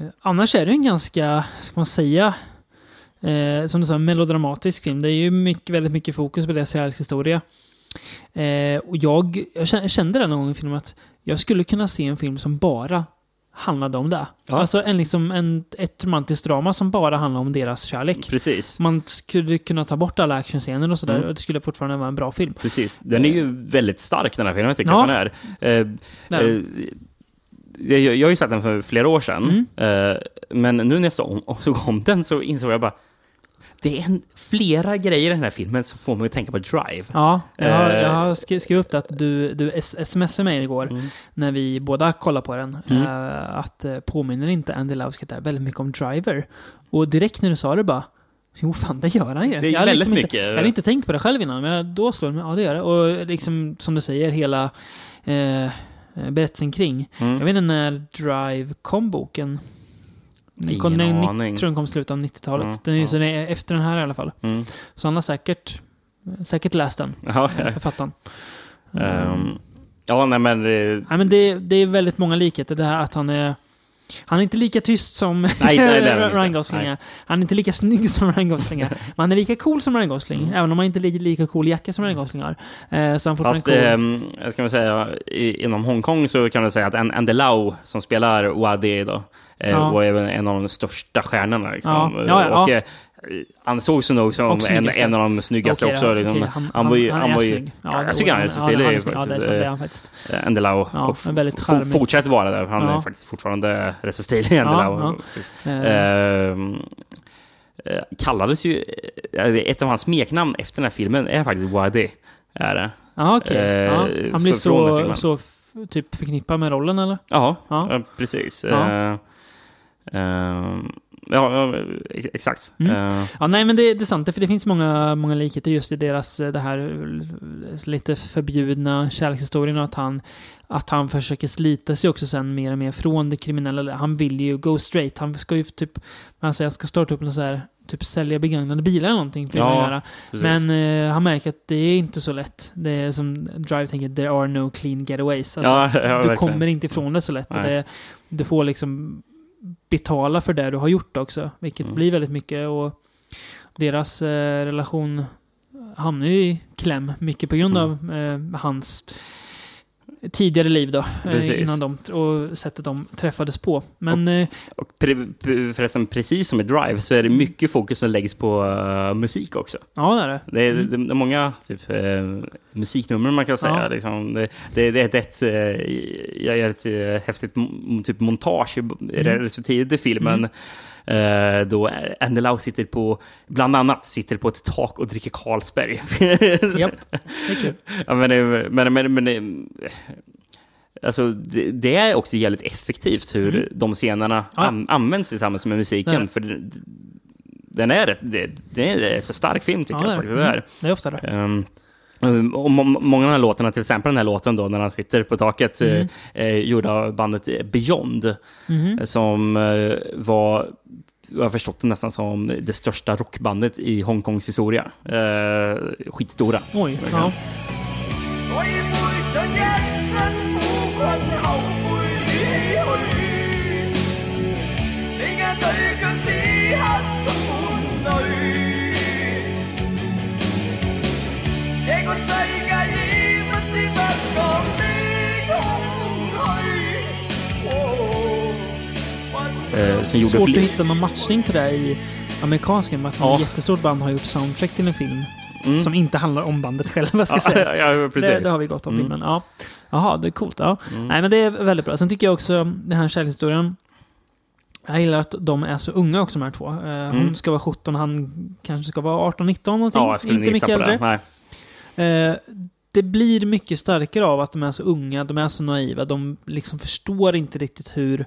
Eh, Annars är det en ganska, ska man säga, eh, som du sa, melodramatisk film. Det är ju mycket, väldigt mycket fokus på deras kärlekshistoria. Eh, och jag, jag kä- jag kände det någon gång i filmen att jag skulle kunna se en film som bara handlade om det. Ja. Alltså en, liksom en, ett romantiskt drama som bara handlar om deras kärlek. Precis. Man skulle kunna ta bort alla actionscener och sådär Mm. och det skulle fortfarande vara en bra film. Precis. Den är ju väldigt stark den här filmen, tycker Ja. jag den är. Eh, eh, jag, jag har ju sett den för flera år sedan, Mm. eh, men nu när jag såg om den så insåg jag bara det är en, flera grejer i den här filmen som får mig att tänka på Drive. Ja, jag har, Eh. jag har skri- skrivit upp det att du, du smsade mig igår Mm. när vi båda kollade på den. Mm. eh, att eh, påminner inte Andy Lau där väldigt mycket om Driver? Och direkt när du sa det bara Jo, fan det gör han ju. Det är jag, väldigt liksom mycket. Inte, jag hade inte tänkt på det själv innan, men då slår det mig, ja det gör det. Och liksom som du säger, hela eh, berättelsen kring. Mm. Jag vet inte när Drive kom boken. Den Ingen kom, den, aning. tror den kom i slutet av 90-talet. Mm, den är, ja. Så den är efter den här i alla fall. Mm. Så han har säkert, säkert läst den, Ja, eh, författaren. ehm, ja, nej men... eh, Nej, men det, det är väldigt många likheter. Det här att han är... Han är inte lika tyst som Nej, nej, det Ryan. Gosling. Han är inte lika snygg som Ryan Gosling. Men han är lika cool som Ryan Gosling, Mm. även om han inte är lika, cool jacka som Ryan Gosling har. Eh, så han Fast, cool. ehm, ska man säga, i, inom Hongkong så kan man säga att An- Andy Lau som spelar Wadi då, eh, Ja. var även en av de största stjärnorna. Liksom. Ja, och, eh, han såg sig nog som Och en, en av de snyggaste Okej, också. Liksom. okej, han, var ju... han Han är var ju snygg. ja, jag tycker han är så stilig. Ja, han är det är så. faktiskt, är eh, han faktiskt. Eh, Andy Lau. Ja, och väldigt charmig. fortsätter vara det. Han är Ja. faktiskt fortfarande rätt så stilig, Andy Ja. Eh, eh, kallades ju... eh, Ett av hans smeknamn efter den här filmen är faktiskt Wadi. Är det. Okej. eh, ja. Han blir så, så f- typ förknippad med rollen, eller? Ja, Ja. precis. Ja. Eh, ja, ja, ex- exakt. Mm. Eh, Ja, nej, men det, det är sant. För det finns många, många likheter just i deras, eh, det här lite förbjudna kärlekshistorien och att han, att han försöker slita sig också sen mer och mer från det kriminella. Han vill ju go straight. Han ska ju typ, han säger, ska starta upp något så här, typ sälja begagnade bilar eller någonting. För Ja, göra. Men eh, han märker att det är inte så lätt. Det är som Drive tänker, there are no clean getaways. Alltså, Ja, ja, du verkligen. kommer inte ifrån det så lätt. Det, du får liksom betala för det du har gjort också. Vilket Mm. blir väldigt mycket. Och deras eh, relation hamnar ju i kläm. Mycket på grund Mm. av eh, hans tidigare liv då. eh, Precis. Innan de, och sättet de träffades på. Men eh, Och pre, pre, förresten, precis som i Drive så är det mycket fokus som läggs på eh, musik också. ja, det är det. Det är, det, det är många typ, eh, musiknummer man kan säga. Ja. Liksom. Det, det, det är ett, ett, jag gör ett häftigt typ montage i Mm. rätt tidigt i filmen. Eh, då Andy Lau sitter på, bland annat sitter på ett tak och dricker Carlsberg. Japp, det är kul. ja, men, det- men, men, men, det- Alltså, det, det är också jävligt effektivt hur de scenerna Mm. Ja. an, används tillsammans med musiken. det. För det, den är, det, det är så stark film tycker Ja, jag faktiskt. det. Är. Mm, det är ofta det. Um, och må- många av de här låtarna, till exempel den här låten då när han sitter på taket, Mm. eh, eh, gjorda av bandet Beyond, eh, som eh, var jag har förstått det nästan som det största rockbandet i Hongkongs historia. Eh, skitstora. Oj, ja. Eh, som gjorde Svårt att hitta någon matchning till det i amerikanska. Med att Ja. ett jättestort band har gjort soundtrack till en film. Mm. Som inte handlar om bandet själva, ska sägas. ja, ja. Det, det har vi gått om Mm. filmen. Ja. Jaha, det är coolt. Ja. Nej, men det är väldigt bra. Sen tycker jag också den här kärlekshistorien. Jag gillar att de är så unga också, de här två. Eh, Hon ska vara 17, han kanske ska vara 18-19 någonting. Ja, jag skulle Inte mycket äldre. det. Eh, det blir mycket starkare av att de är så unga, de är så naiva, de liksom förstår inte riktigt hur,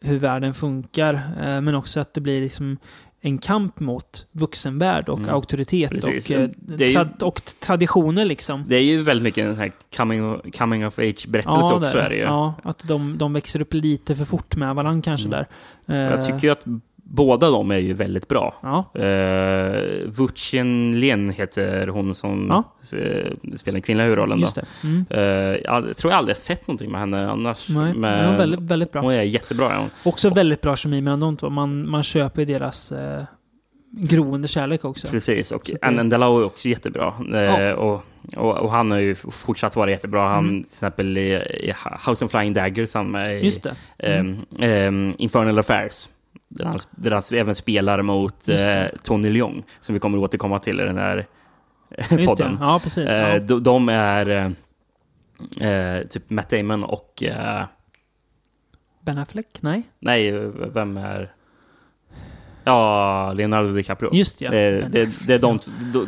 hur världen funkar. Eh, men också att det blir liksom en kamp mot vuxenvärld och Mm. auktoritet Precis. och, eh, ju- och traditioner liksom. Det är ju väldigt mycket en sån här coming, coming of age-berättelse också. det är det ju. ja, att de, de växer upp lite för fort med varandra kanske Mm. där. Eh, Jag tycker ju att båda de är ju väldigt bra. Ja, Uh, Vucien Lien heter hon som Ja. eh, spelar den kvinnliga huvudrollen. just. Mm. Eh, jag tror jag aldrig sett någonting med henne annars. Nej, men men väldigt, väldigt bra. hon är jättebra. är Hon. Också väldigt bra kemi mellan de två. Man, man köper deras eh, groende kärlek också. Precis, och Anne Delau är också jättebra. Ja. och, och, och han har ju fortsatt vara jättebra. Han, Mm. till exempel i, i House of Flying Daggers, han med i Just det. Mm. ehm, Infernal Affairs. Där han, där han även spelar mot eh, det. Tony Leung, som vi kommer återkomma till i den här det. podden. Ja, precis. Eh, Ja. de, de är eh, eh, typ Matt Damon och... Eh, Ben Affleck? Nej? nej, vem är... Ja, Leonardo DiCaprio. Just ja. Det, det, det är de,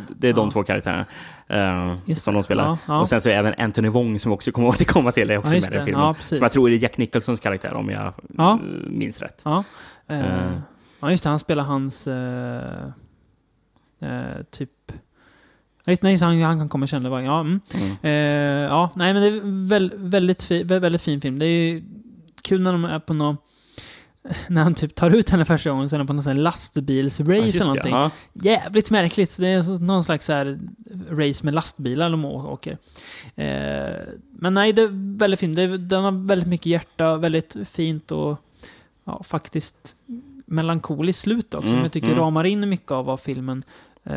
det är de Ja. två karaktärerna eh, Just som det. de spelar. Ja, ja. Och sen så är även Anthony Wong som också kommer återkomma till, är också med i det. filmen. Som jag tror är Jack Nicholsons karaktär om jag Ja. eh, minns rätt. Eh. ja, just det. Han spelar hans... Eh, typ... Ja, just, nej, just, han, han kan komma känna det. Ja, mm. Mm. Ja, nej men det är väl, väldigt, fi, vä- väldigt fin film. Det är ju kul när de är på något... När han typ tar ut henne första gången så är de på någon sån här lastbilsrace Ja, eller någonting. ja. Jävligt märkligt. Det är någon slags så här race med lastbilar de åker. Eh, men nej, det är väldigt fint. Det den har väldigt mycket hjärta, väldigt fint och ja, faktiskt melankoliskt slut också. Mm, som jag tycker mm. ramar in mycket av vad filmen eh,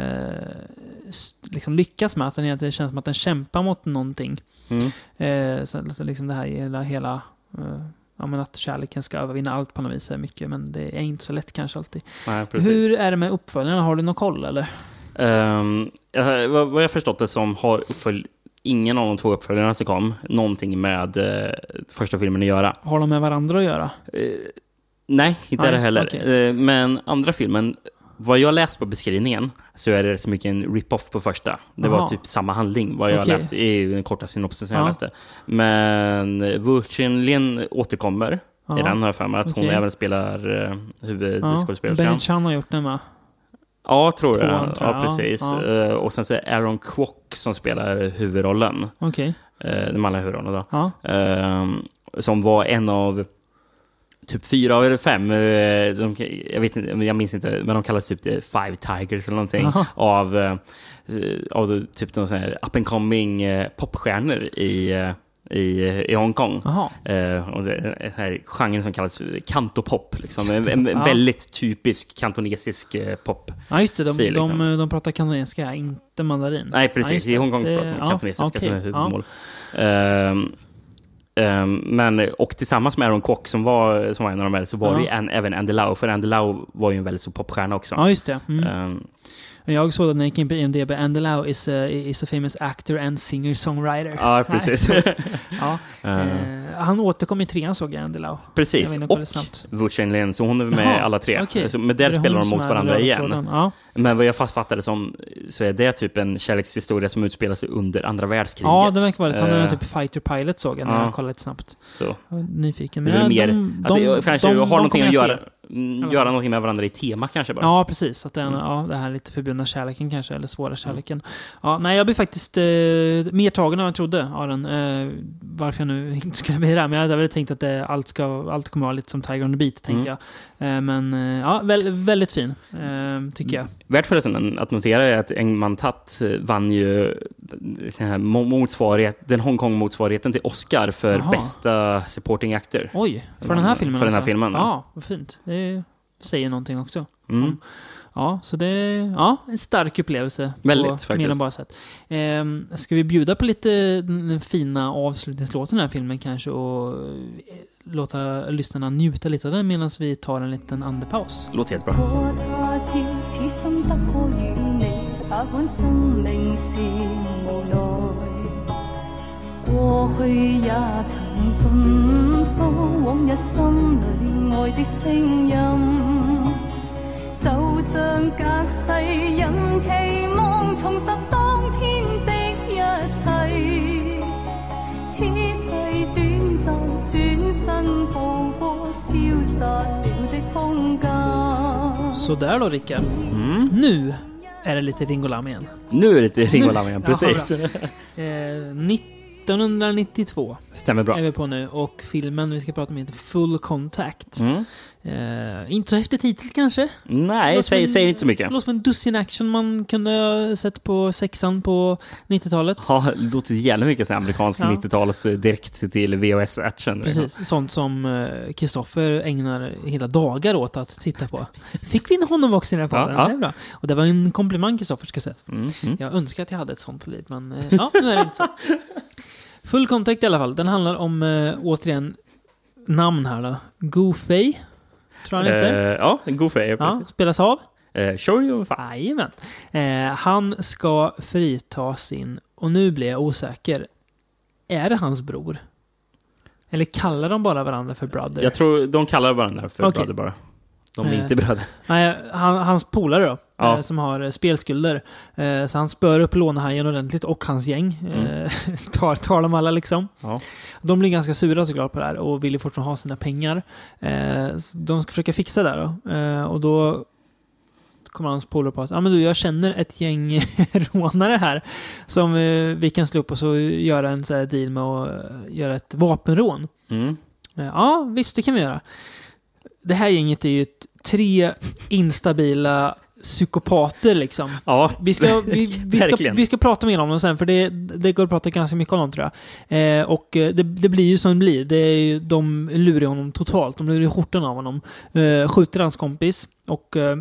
liksom lyckas med. Att den egentligen känns som att den kämpar mot någonting. Mm. Eh, så att liksom det här hela, hela eh, ja, men att kärleken ska övervinna allt på något vis är mycket, men det är inte så lätt kanske alltid. Nej. Hur är det med uppföljarna? Har du någon koll eller? Ehm, jag- vad, vad jag förstått det som har uppfölj, ingen av de två uppföljarna som kom någonting med eh, första filmen att göra. Har de med varandra att göra? Eh, nej, inte Nej, det heller. okej. Eh, men andra filmen, vad jag läst på beskrivningen så är det så mycket en rip-off på första. Det var Jaha. typ samma handling, vad jag Okej. läste i den korta synopsisen Ja. jag läste. Men Wuchin Lin återkommer Ja. i den, har jag för mig. Att hon Okej. även spelar uh, Ja. huvudskådespelerskan. Ben Chan har gjort den va? Ja, tror jag. Tror jag. Ja, precis. Ja, Eh, och sen så är Aaron Kwok som spelar huvudrollen. Uh, den manliga huvudrollen då. Ja. Som var en av typ fyra eller fem, eh, de, jag, vet inte, jag minns inte, men de kallas typ the Five Tigers eller någonting, Aha. av, eh, av typ de sån här up and coming eh, popstjärnor i, eh, i, i Hongkong. Eh, och det här genren som kallas kantopop. Liksom. En, en Ja. väldigt typisk kantonesisk eh, pop. Ja, just det. De, Säger liksom. de, de pratar kanadensiska, inte mandarin. Nej, Ja, precis. just I. Hongkong Det- pratar man ja, kantonesiska okej. som är huvudmål. Ehm, Ehm, men, och tillsammans med Aaron Kwok som var, som var en av de här, så var Ja. det en, även Andy Lau, för Andy Lau var ju en väldigt stor popstjärna också. Ja, just det. Mm. Ehm, Jag såg att jag gick in på IMDB, Andy Lau is a, is a famous actor and singer-songwriter. ja, precis. Ja, eh, han återkom i trean såg jag, Andy Lau. Precis. Och. Wu Lin, så hon är med Jaha, alla tre. okej. Så, men där spelar de mot varandra igen. Ja. Men vad jag fast fattade som, så är det typ en kärlekshistoria som utspelar sig under andra världskriget. ja, det verkar vara det. Han är Eh, typ fighter pilot såg jag när ja. jag kollade lite snabbt. så. Jag nyfiken. Det är väl mer att det kanske har någonting att göra, se. Mm, göra någonting med varandra i tema kanske bara. Ja, precis. Att det, är, Mm. ja, det här lite förbjudna kärleken kanske, eller svåra kärleken. Ja, nej, jag blir faktiskt eh, mer tagen än jag trodde av den. Eh, varför jag nu inte skulle bli det. Men jag hade väl tänkt att det, allt, ska, allt kommer vara lite som Tiger on the Beat, tänkte Mm. jag. Eh, men eh, ja, väl, väldigt fin, eh, tycker jag. Värt förresten att notera är att Engman Tat eh, vann ju den, här mo- motsvarighet, den Hongkong-motsvarigheten till Oscar för Jaha. bästa supporting actor. Oj, för den här filmen För den här alltså. filmen, ja. Ja, vad fint. Det säger någonting också. Mm. Ja, så det är ja, en stark upplevelse. Väldigt, på Mer faktiskt. än bara sätt. Ehm, ska vi bjuda på lite den fina avslutningslåten i den här filmen kanske och eh, låta lyssnarna njuta lite av den medan vi tar en liten andepaus? Låter helt bra. 过他朝，此心得可与你，哪管生命是无奈。过去也曾尽诉往日心里爱的声音，就像隔世人期望重拾当天的一切。此世短暂，转身步过消失了的空间。 Sådär då Rickard. Mm. Nu är det lite Ringolam igen. Nu är det lite Ringo Lam igen, Jaha, precis. Eh, 1992 Stämmer bra. är vi på nu och filmen vi ska prata om heter Full Contact. Mm. Eh, inte så häftig titel kanske? Nej, Låter säg, inte så mycket. Låter som en dussin action man kunde ha sett på sexan på 90-talet. Ja, det låter jävligt mycket som amerikansk Ja. 90-tals eh, direkt till VHS-action. Precis, sånt som eh, Kristoffer ägnar hela dagar åt att titta på. Fick vi in honom också i den här Ja, podden? ja. Det är bra. Och det var en komplimang Kristoffer ska sägas. Mm, mm. Jag önskar att jag hade ett sånt liv, men eh, ja, nu är det inte så. Full Contact i alla fall. Den handlar om, eh, återigen, namn här då. Goofy, tror han heter. Eh, ja, färg, ja, precis. spelas av. Eh, Show Fat. Jajamän. Eh, han ska frita sin, och nu blir jag osäker, är det hans bror? Eller kallar de bara varandra för brother? Jag tror de kallar varandra för Okej. bröder bara. De är Eh. inte bröder. Nej, han, hans polare då, Ja. eh, som har eh, spelskulder. Så han spör upp lånehajen ordentligt och hans gäng. Eh, tar, tar dem alla liksom. Ja. De blir ganska sura såklart på det här och vill ju fortfarande ha sina pengar. De ska försöka fixa det här då. Och då kommer hans polare på att ah, men du, jag känner ett gäng rånare här som vi kan slå upp och så göra en så deal med att eh, göra ett vapenrån. Mm. Ja, visst det kan vi göra. Det här gänget är ju tre instabila psykopater liksom. Ja, Vi ska, vi, vi, ska, vi ska prata mer om dem sen, för det, det går att prata ganska mycket om dem tror jag. Eh, och eh, det, det blir ju som det blir. Det är de lurar honom totalt. De lurar skjortan av honom. Eh, skjuter hans kompis och eh,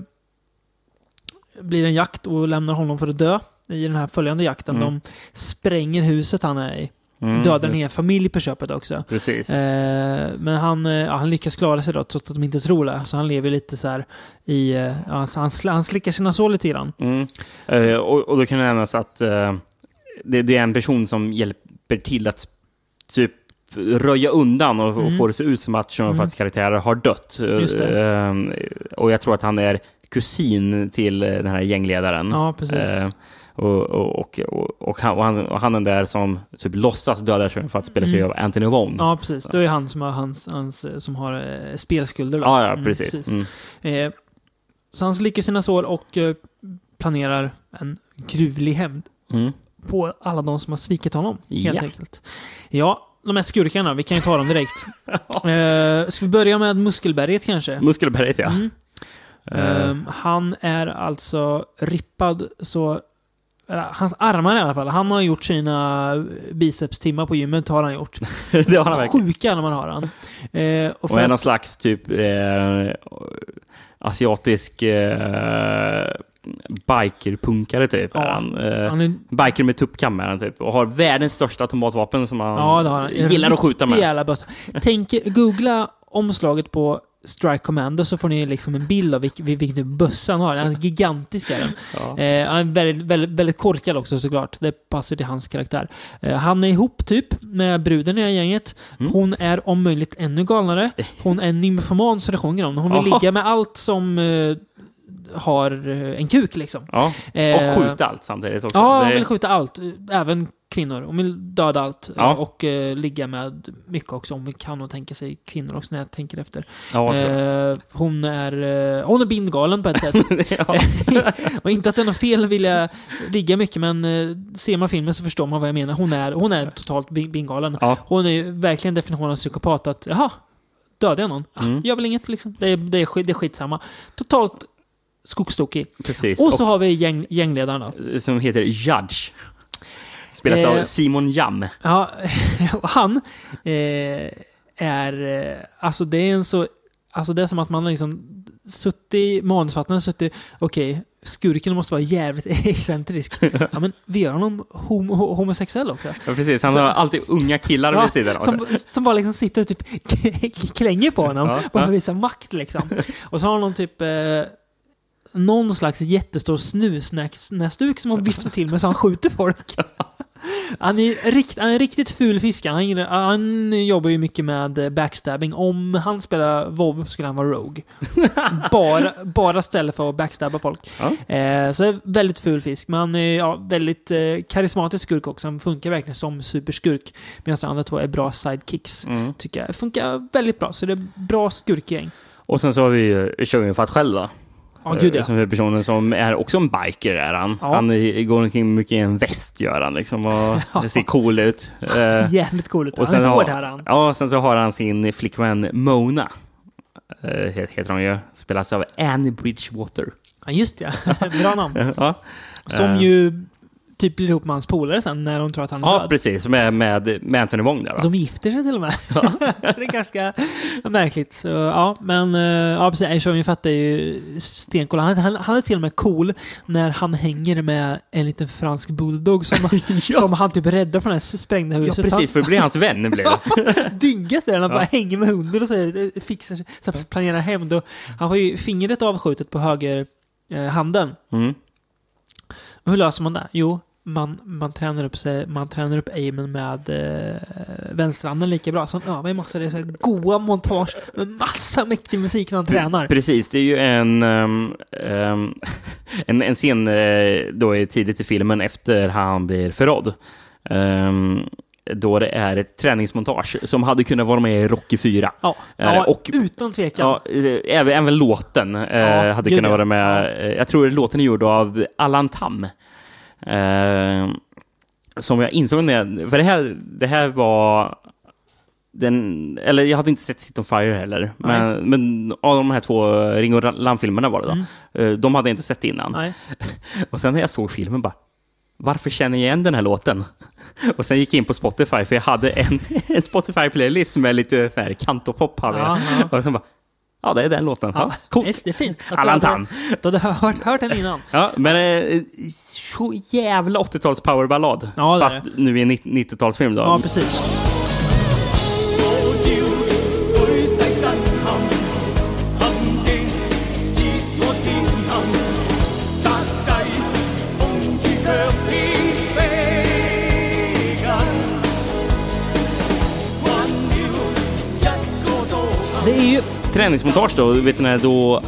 blir en jakt och lämnar honom för att dö i den här följande jakten. Mm. De spränger huset han är i. Mm, Dödar en hel familj på köpet också. Precis. Eh, men han, eh, ja, han lyckas klara sig då, trots att de inte tror det. Så han lever lite så här i... Eh, ja, han, han han slickar sina sår lite grann. Mm. Eh, och, och då kan det nämnas att eh, det, det är en person som hjälper till att typ röja undan och, och Mm. få det se ut som att Sean Mm. Karaktärer har dött. Eh, och jag tror att han är kusin till den här gängledaren. Ja, precis. Och, och, och, och, han, och, han, och han är där som typ låtsas döda Sean Fats spelas ju Mm. av Anthony Wong. Ja, precis. Det är han som har, hans, hans, eh, som har eh, spelskulder. Då. Ja, ja, Mm, precis. Mm. Eh, så han slickar sina sår och eh, planerar en gruvlig hämnd Mm. på alla de som har svikit honom. Helt Ja. enkelt. Ja, de här skurkarna, vi kan ju ta dem direkt. eh, ska vi börja med Muskelberget kanske? Muskelberget, ja. Mm. Eh, Ehm, han är alltså rippad så... Hans armar i alla fall. Han har gjort sina bicepstimmar på gymmet, har han gjort. det har han verkligen. Sjuka armar har han. Eh, och Och är att- någon slags typ eh, asiatisk eh, bikerpunkare typ. Ja, är han. Eh, Han är, Biker med tuppkam är han typ. Och har världens största automatvapen som han, ja, han. En gillar att skjuta med. jävla bössa. Tänk, googla omslaget på Strike Commando så får ni liksom en bild av vilken, vilken typ bössa han har. Den är gigantisk är den. Ja. Eh, han är väldigt, väldigt, väldigt korkad också såklart. Det passar till hans karaktär. Eh, han är ihop typ med bruden i det här gänget. Mm. Hon är om möjligt ännu galnare. Hon är nymfoman så det sjunger om. Hon vill Jaha. ligga med allt som eh, har eh, en kuk liksom. Ja. Eh, Och skjuta allt samtidigt också. Ja, hon vill skjuta allt. Även kvinnor. Hon vill döda allt. eh, Ja. Och eh, ligga med mycket också. Hon kan nog tänka sig kvinnor också när jag tänker efter. ja, jag. Eh, hon är, eh, hon är bindgalen på ett sätt. och inte att det är något fel att vilja ligga mycket, men eh, ser man filmen så förstår man vad jag menar. Hon är, hon är totalt bin- bindgalen. Ja. Hon är verkligen definitionen av psykopat. Att, jaha, dödade jag någon? Ah, Mm. Gör väl inget liksom. Det är, det är, skit, det är skitsamma. Totalt skogstokig. Precis. Och så har vi gäng, gängledaren då. och, som heter Judge. Spelas Eh, av Simon Jam. Ja, och han eh, är... Eh, alltså det är en så... Alltså det är som att man har liksom suttit, manusförfattaren har suttit, okej, skurken måste vara jävligt excentrisk. Ja men vi gör honom homo, homosexuell också. Ja, precis. Han Så- har alltid unga killar Ja, vid sidan av sig. som, som bara liksom sitter och typ klänger på honom. Ja, bara för att visa makt liksom. Och så har han någon typ... Eh, någon slags jättestor snusnäsduk som han viftar till med så han skjuter folk. Han är, rikt, han är en riktigt ful fiskare. Han, han jobbar ju mycket med eh, backstabbing. Om han spelar WoW skulle han vara Rogue. bara, bara ställe för att backstabba folk. Ja. Eh, så är väldigt ful fisk. Men han är ja, väldigt eh, karismatisk skurk också. Han funkar verkligen som superskurk. Medan de andra två är bra sidekicks. Mm. Tycker jag. Funkar väldigt bra. Så det är bra skurkgäng. Och sen så har vi ju Shogun Fat själv då. Ja, gud ja. Som är personen som är också en biker är han. Ja. Han är- går omkring mycket i en väst gör han liksom och det ser cool ut. Eh, Jävligt cool ut. och Han sen är har- hård här han. Ja, sen så har han sin flickvän Mona. Het- heter hon ju. Spelas av Annie Bridgewater. Ja, just det. Bra namn. ja, Som ju typ blir ihop med hans polare sen när de tror att han är ja död. precis. Med, med, med Anthony Wong där va? De gifter sig till och med. så det är ganska märkligt. Så, ja, men eh, ja, precis. Aisha Fatt är ju stencool. Han, han, han är till och med cool när han hänger med en liten fransk bulldog som, som han typ räddar från det här sprängda Ja, huset. precis. För det blir hans vän blir det. dyngat där. Han bara Ja. hänger med hunden och så här, fixar så planerar hämnd. Han har ju fingret avskjutet på höger eh, handen. Mm. Och hur löser man det? Jo, man, man tränar upp sig, man tränar upp aimen med eh, vänsterhanden lika bra. Så han övar i massa det är så här goa montage med massa mäktig musik när han tränar. Precis, det är ju en, ehm, ehm, en, en scen eh, då är tidigt i filmen efter han blir förrådd. Ehm, då det är ett träningsmontage som hade kunnat vara med i Rocky 4. Ja, Eh, ja och- utan tvekan. Ja, eh, även, även låten eh, Ja, hade kunnat ja. vara med. Jag tror låten är gjord av Allan Tam. Eh, som jag insåg när jag, För det här, det här var... Den, eller jag hade inte sett Sit on Fire heller. Men, men av de här två Ring och Lamm-filmerna var det då. Mm. De hade jag inte sett innan. Nej. Och sen när jag såg filmen bara, varför känner jag igen den här låten? Och sen gick jag in på Spotify, för jag hade en, en Spotify-playlist med lite så här kantopop. Hade jag. Ja, ja. Och sen bara, ja det är den låten. Ja, coolt. Det är fint. Allan Tam. Du hade hört, hört den innan. Ja, men eh, så jävla 80-tals powerballad. Ja, Fast nu i en 90-talsfilm då. Ja, precis. Träningsmontage då, vet ni, då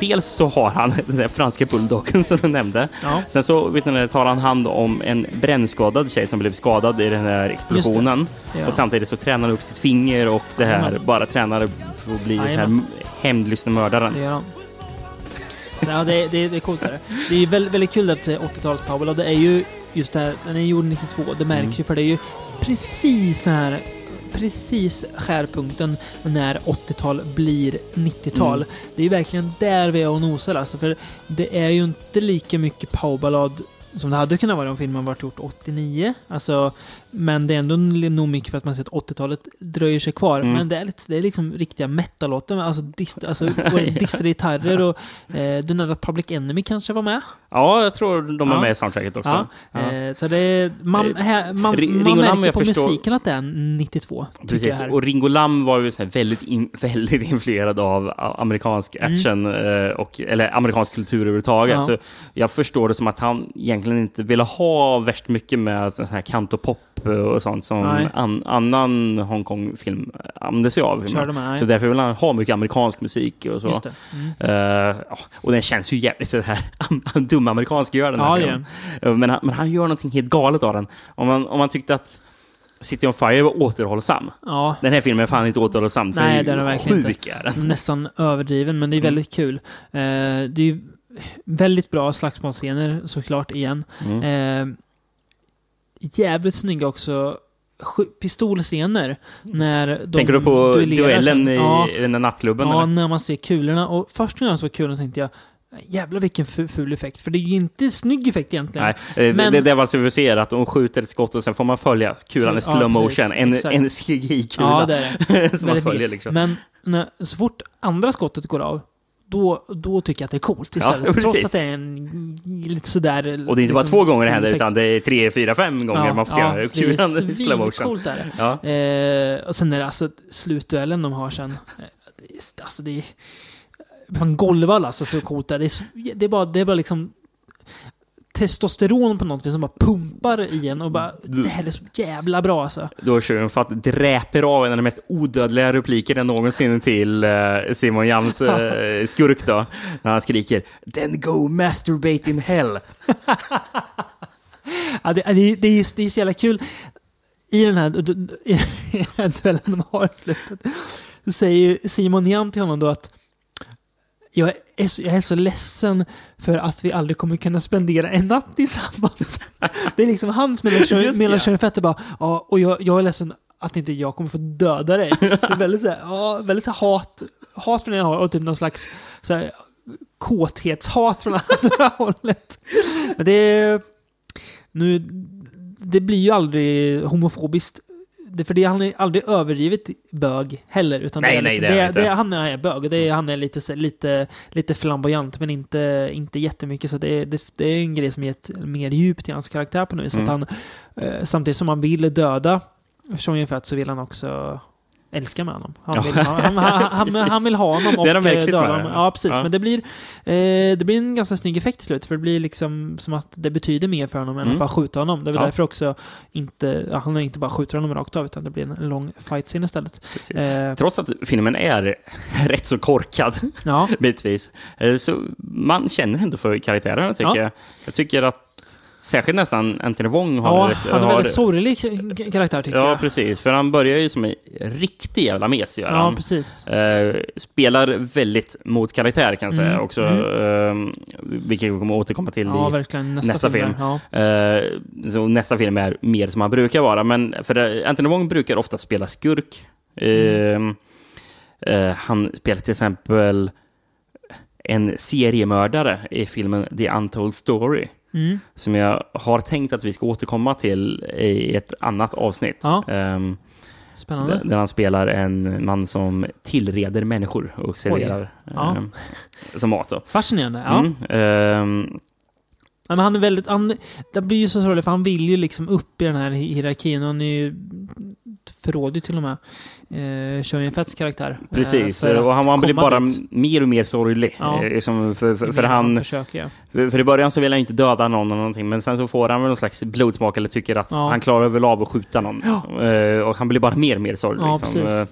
Dels så har han den där franska bulldoggen som du nämnde. Ja. Sen så vet ni, tar han hand om en brännskadad tjej som blev skadad i den här explosionen. Ja. Och samtidigt så tränar han upp sitt finger och det här Jajamän. bara tränar för att bli den här hämndlystne mördaren. Det gör han. Ja, det, är- det, det är coolt. Det, är. det är väldigt, väldigt kul att det är 80-tals Powell och det är ju just det här, den är gjord 92, det märks Mm. ju för det är ju precis den här precis skärpunkten när 80-tal blir 90-tal. Det är verkligen där vi är och nosar alltså, för det är ju inte lika mycket powerballad som det hade kunnat vara om filmen varit gjort 89. Alltså, men det är ändå nog mycket för att man ser att 80-talet dröjer sig kvar. Mm. Men det är, lite, det är liksom riktiga metal-låtar. Alltså, dist, alltså distade gitarrer och eh, du nämnde att Public Enemy kanske var med. Ja, jag tror de är Ja. med i soundtracket också. Ja. Ja. Eh, så det är, man, Eh, här, man, Ring- man Ringo Lam, märker jag på förstår- musiken att det är 92. tycker Precis, och Ringo Lam var ju så väldigt, in, väldigt influerad av amerikansk action, eh, och, eller amerikansk kultur överhuvudtaget. Mm. Så jag förstår det som att han egentligen inte ville ha värst mycket med sån här kantopop och sånt som an, annan Hongkong-film använde sig av. Så därför vill han ha mycket amerikansk musik och så. Mm. Eh, ja, och den känns ju jävligt så här dum amerikansk gör den här Ja, filmen. Eh, Men, han- men han gör någonting helt galet av den. Om man, om man tyckte att City on Fire var återhållsam. Ja, Den här filmen är fan inte återhållsam. Nej, den är verkligen sjuk är den. nästan överdriven, men det är Mm. väldigt kul. Eh, det är väldigt bra slagsmålsscener såklart igen. Mm. Eh, jävligt snygga också pistolscener när de Tänker du på duellen i Ja, den där nattklubben? ja, eller? när man ser kulorna. Och först när jag såg kulorna tänkte jag Jävlar vilken fu- ful effekt. För det är ju inte snygg effekt egentligen. Nej, eh, Men- det, det var alltså vi ser att de skjuter ett skott och sen får man följa kulan i slow motion. En, Exakt. en CGI-kula Ja, som man följer. Liksom. Men när, så fort andra skottet går av, då, då tycker jag att det är coolt Ja, istället. precis. Trots att det är en lite sådär... och det är inte bara liksom två gånger det händer, utan det är tre, fyra, fem gånger man får se ja, kulan det är i slow motion. svincoolt är det. Ja. Eh, och sen är det alltså slutduellen de har sen. Eh, alltså det är... Fan golvall alltså så coolt där. Det är, det är bara, det är bara liksom testosteron på något vis som bara pumpar i en och bara det här är så jävla bra alltså. Då kör de för att dräper av en av de mest odödliga replikerna någonsin till eh, Simon Jams eh, skurk då. När han skriker “Then go masturbate in hell”. Ja, det, det, är- det, är, det är så jävla kul. I den här, i den här duellen de har i slutet så säger Simon Jam till honom då att jag är, så, jag är så ledsen för att vi aldrig kommer kunna spendera en natt tillsammans. Det är liksom hans mellan bara, ja, och jag, jag är ledsen att inte jag kommer få döda dig. Det är väldigt så här, ja, väldigt så här hat, hat från ena hållet och typ någon slags så här, kåthetshat från andra hållet. Men det nu, det blir ju aldrig homofobiskt. För det, han är aldrig överdrivet bög heller. Utan Nej, det är nej, liksom, det är det han är, inte. det han är bög. och Det är, han är lite, lite, lite flamboyant, men inte, inte jättemycket. Så det, är- det, det är en grej som ger ett mer djup till hans karaktär på något vis. Mm. Att han, eh, samtidigt som han vill döda Sean Fett så vill han också älska med honom. Han vill, han, han, han, vill ha honom och Det eh, verkligt döda honom. det. Ja, precis. Ja. Men det blir, eh, det blir en ganska snygg effekt till slut. För det blir liksom som att det betyder mer för honom än Mm. att bara skjuta honom. Det är Ja. därför också inte, han inte bara skjuter honom rakt av, utan det blir en lång fight-scene istället. Precis. Eh, Trots att filmen är rätt så korkad ja, bitvis. Eh, Så man känner ändå för karaktärerna tycker Ja. jag. Jag tycker att särskilt nästan Anthony Wong har... ja han är en har- väldigt sorglig karaktär tycker Ja, jag. precis. För han börjar ju som en riktig jävla mes, gör Ja, han. precis. Eh, spelar väldigt mot karaktär kan jag säga Mm, också. Eh, vilket vi kommer återkomma till Ja, i verkligen. Nästa, nästa film. film. Ja. Eh, så nästa film är mer som han brukar vara. Men för eh, Anthony Wong brukar ofta spela skurk. Mm. Han spelar till exempel en seriemördare i filmen The Untold Story. Mm. Som jag har tänkt att vi ska återkomma till i ett annat avsnitt. Ja. Ehm, Spännande. där han spelar en man som tillreder människor och serverar Ja. ehm, som mat. Då. Fascinerande. Ja. Mm, ehm, Ja, men han är väldigt... Han, det blir ju så sorgligt, för han vill ju liksom upp i den här hi- hierarkin. Och han är ju... Förråder ju till och med eh, Shoyin Fetts karaktär. eh, Precis, att och han, han blir bara dit. mer och mer sorglig. Ja. Eh, som för, för, för, han, försöker, ja. för, i början så vill han inte döda någon eller någonting, men sen så får han väl någon slags blodsmak eller tycker att Ja. han klarar väl av att skjuta någon. Ja. Eh, och han blir bara mer och mer sorglig. Liksom.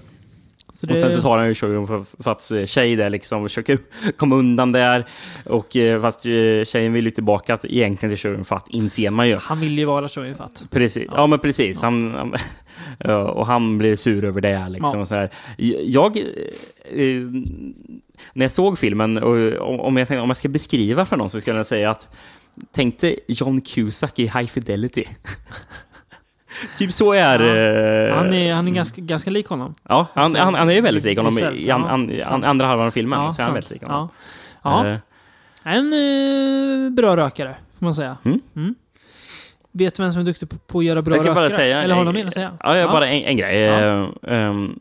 Så Och sen så tar han ju Shogun för, för att eh, tjej där liksom försöker komma undan där. Och eh, fast eh, tjejen vill ju tillbaka till- egentligen till Shogun för att inser man ju. Han vill ju vara Shoyin Fett. Precis. Ja, men precis. Han, han, ja, och han blir sur över det. Liksom, Ja. så här. Jag... eh, när jag såg filmen, och om- om jag, tänkte- om jag ska beskriva för någon så skulle jag säga att Tänk dig John Cusack i High Fidelity. typ så är... eh, Han är, han är ganska, ganska lik honom. Ja, han, han, han är väldigt lik honom i an, ja, an, an, andra halvan av filmen. Ja, så är han väldigt lik honom. Ja. ja. Eh, En eh, bra rökare, får kan man säga. Mm. Vet du vem som är duktig på, att göra bra Jag rökare? säga... Eller har du något mer att säga? Ja, jag har bara en, en grej. Ja. Eh, ehm,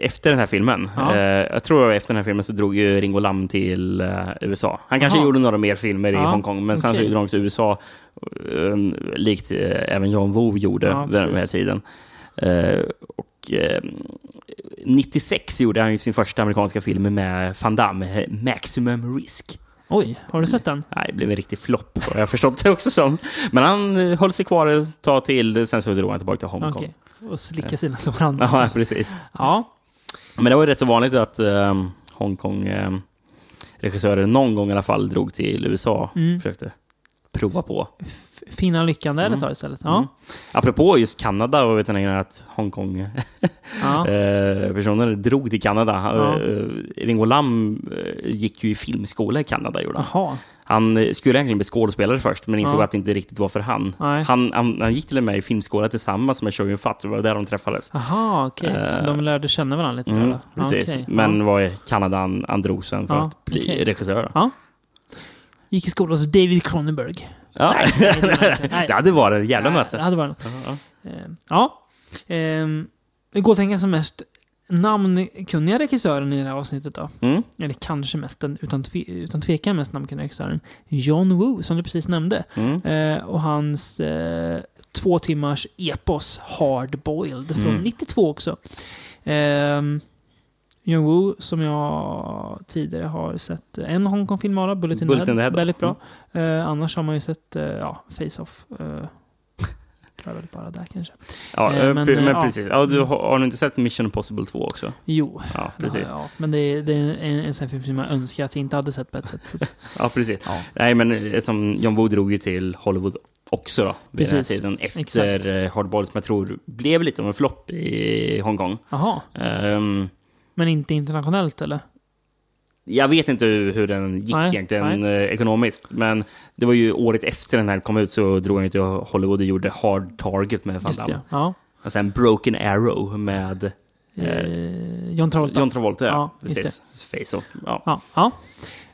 efter den här filmen, Ja. eh, jag tror efter den här filmen så drog ju Ringo Lam till eh, USA. Han kanske gjorde några mer filmer i Ja, Hongkong, men sen så okej. drog han till USA, eh, likt eh, även John Woo gjorde Ja, den här tiden. Eh, och, eh, 96 gjorde han sin första amerikanska film med Van Damme, Maximum Risk. Oj, har du sett den? Nej, det blev en riktig flopp, har jag förstått det också som. Men han eh, höll sig kvar ett tag till, sen så drog han tillbaka till Hongkong. Okej. Och slicka sina som varandra. Ja, precis. Ja. Men det var ju rätt så vanligt att um, Hongkong-regissörer någon gång i alla fall drog till USA Mm. försökte prova på. Finna lyckan där ett tag istället. Ja. Mm. Apropå just Kanada och vet ni att Ja. Hongkong-personer drog till Kanada. Ja. Uh, Ringo Lam eh, gick ju i filmskola i Kanada. Gjorde han. Han eh, skulle egentligen bli skådespelare först, men insåg Ja. att det inte riktigt var för han. Han, han. Han gick till och med i filmskola tillsammans med Shoyun Fat, det var där de träffades. Jaha, okej. Så Eh, de lärde känna varandra lite? Mm, precis. Okej. Men var i Kanada han, han drog sen för att bli okej. regissör. Gick i skolan hos David Cronenberg. Ja. Nej, nej, nej, nej, nej. det hade varit ett jävla möte. Det hade varit Ja, ja. Eh, Ja. Det går att tänka som mest namnkunniga regissören i det här avsnittet då. Mm. Eller kanske mest utan, tve, utan tvekan mest namnkunniga regissören. John Woo, som du precis nämnde. Mm. Eh, och hans eh, två timmars epos Hard Boiled från Mm. 92 också. Ehm, John Woo, som jag tidigare har sett en Hongkong-film bara, Bullet in, Bullet the in the Head. Head, Väldigt bra. Eh, annars har man ju sett eh, ja, Face-Off. Uh, tror jag väl bara där kanske. Ja, Eh, eh, men, eh, men ja. precis. Ja, du, har, har du inte sett Mission Impossible 2 också? Jo, Ja, precis. Ja. Men det är, det är en, en sån film som jag önskar att jag inte hade sett på ett sätt. Att, Ja, precis. Nej, men eh, som John Woo drog ju till Hollywood också då, vid den här Precis. tiden. Efter Exakt. eh, Hardball, som jag tror blev lite av en flopp i Hongkong. Jaha, Ehm, men inte internationellt eller? jag vet inte hur, hur den gick Nej, egentligen eh, ekonomiskt, men det var ju året efter den här kom ut så drog han ju till Hollywood och gjorde Hard Target med Van Damme. ja. Och sen Broken Arrow med Eh, John Travolta. John Travolta. Ja, Ja, precis. Face-Off. Ja. Ja. ja.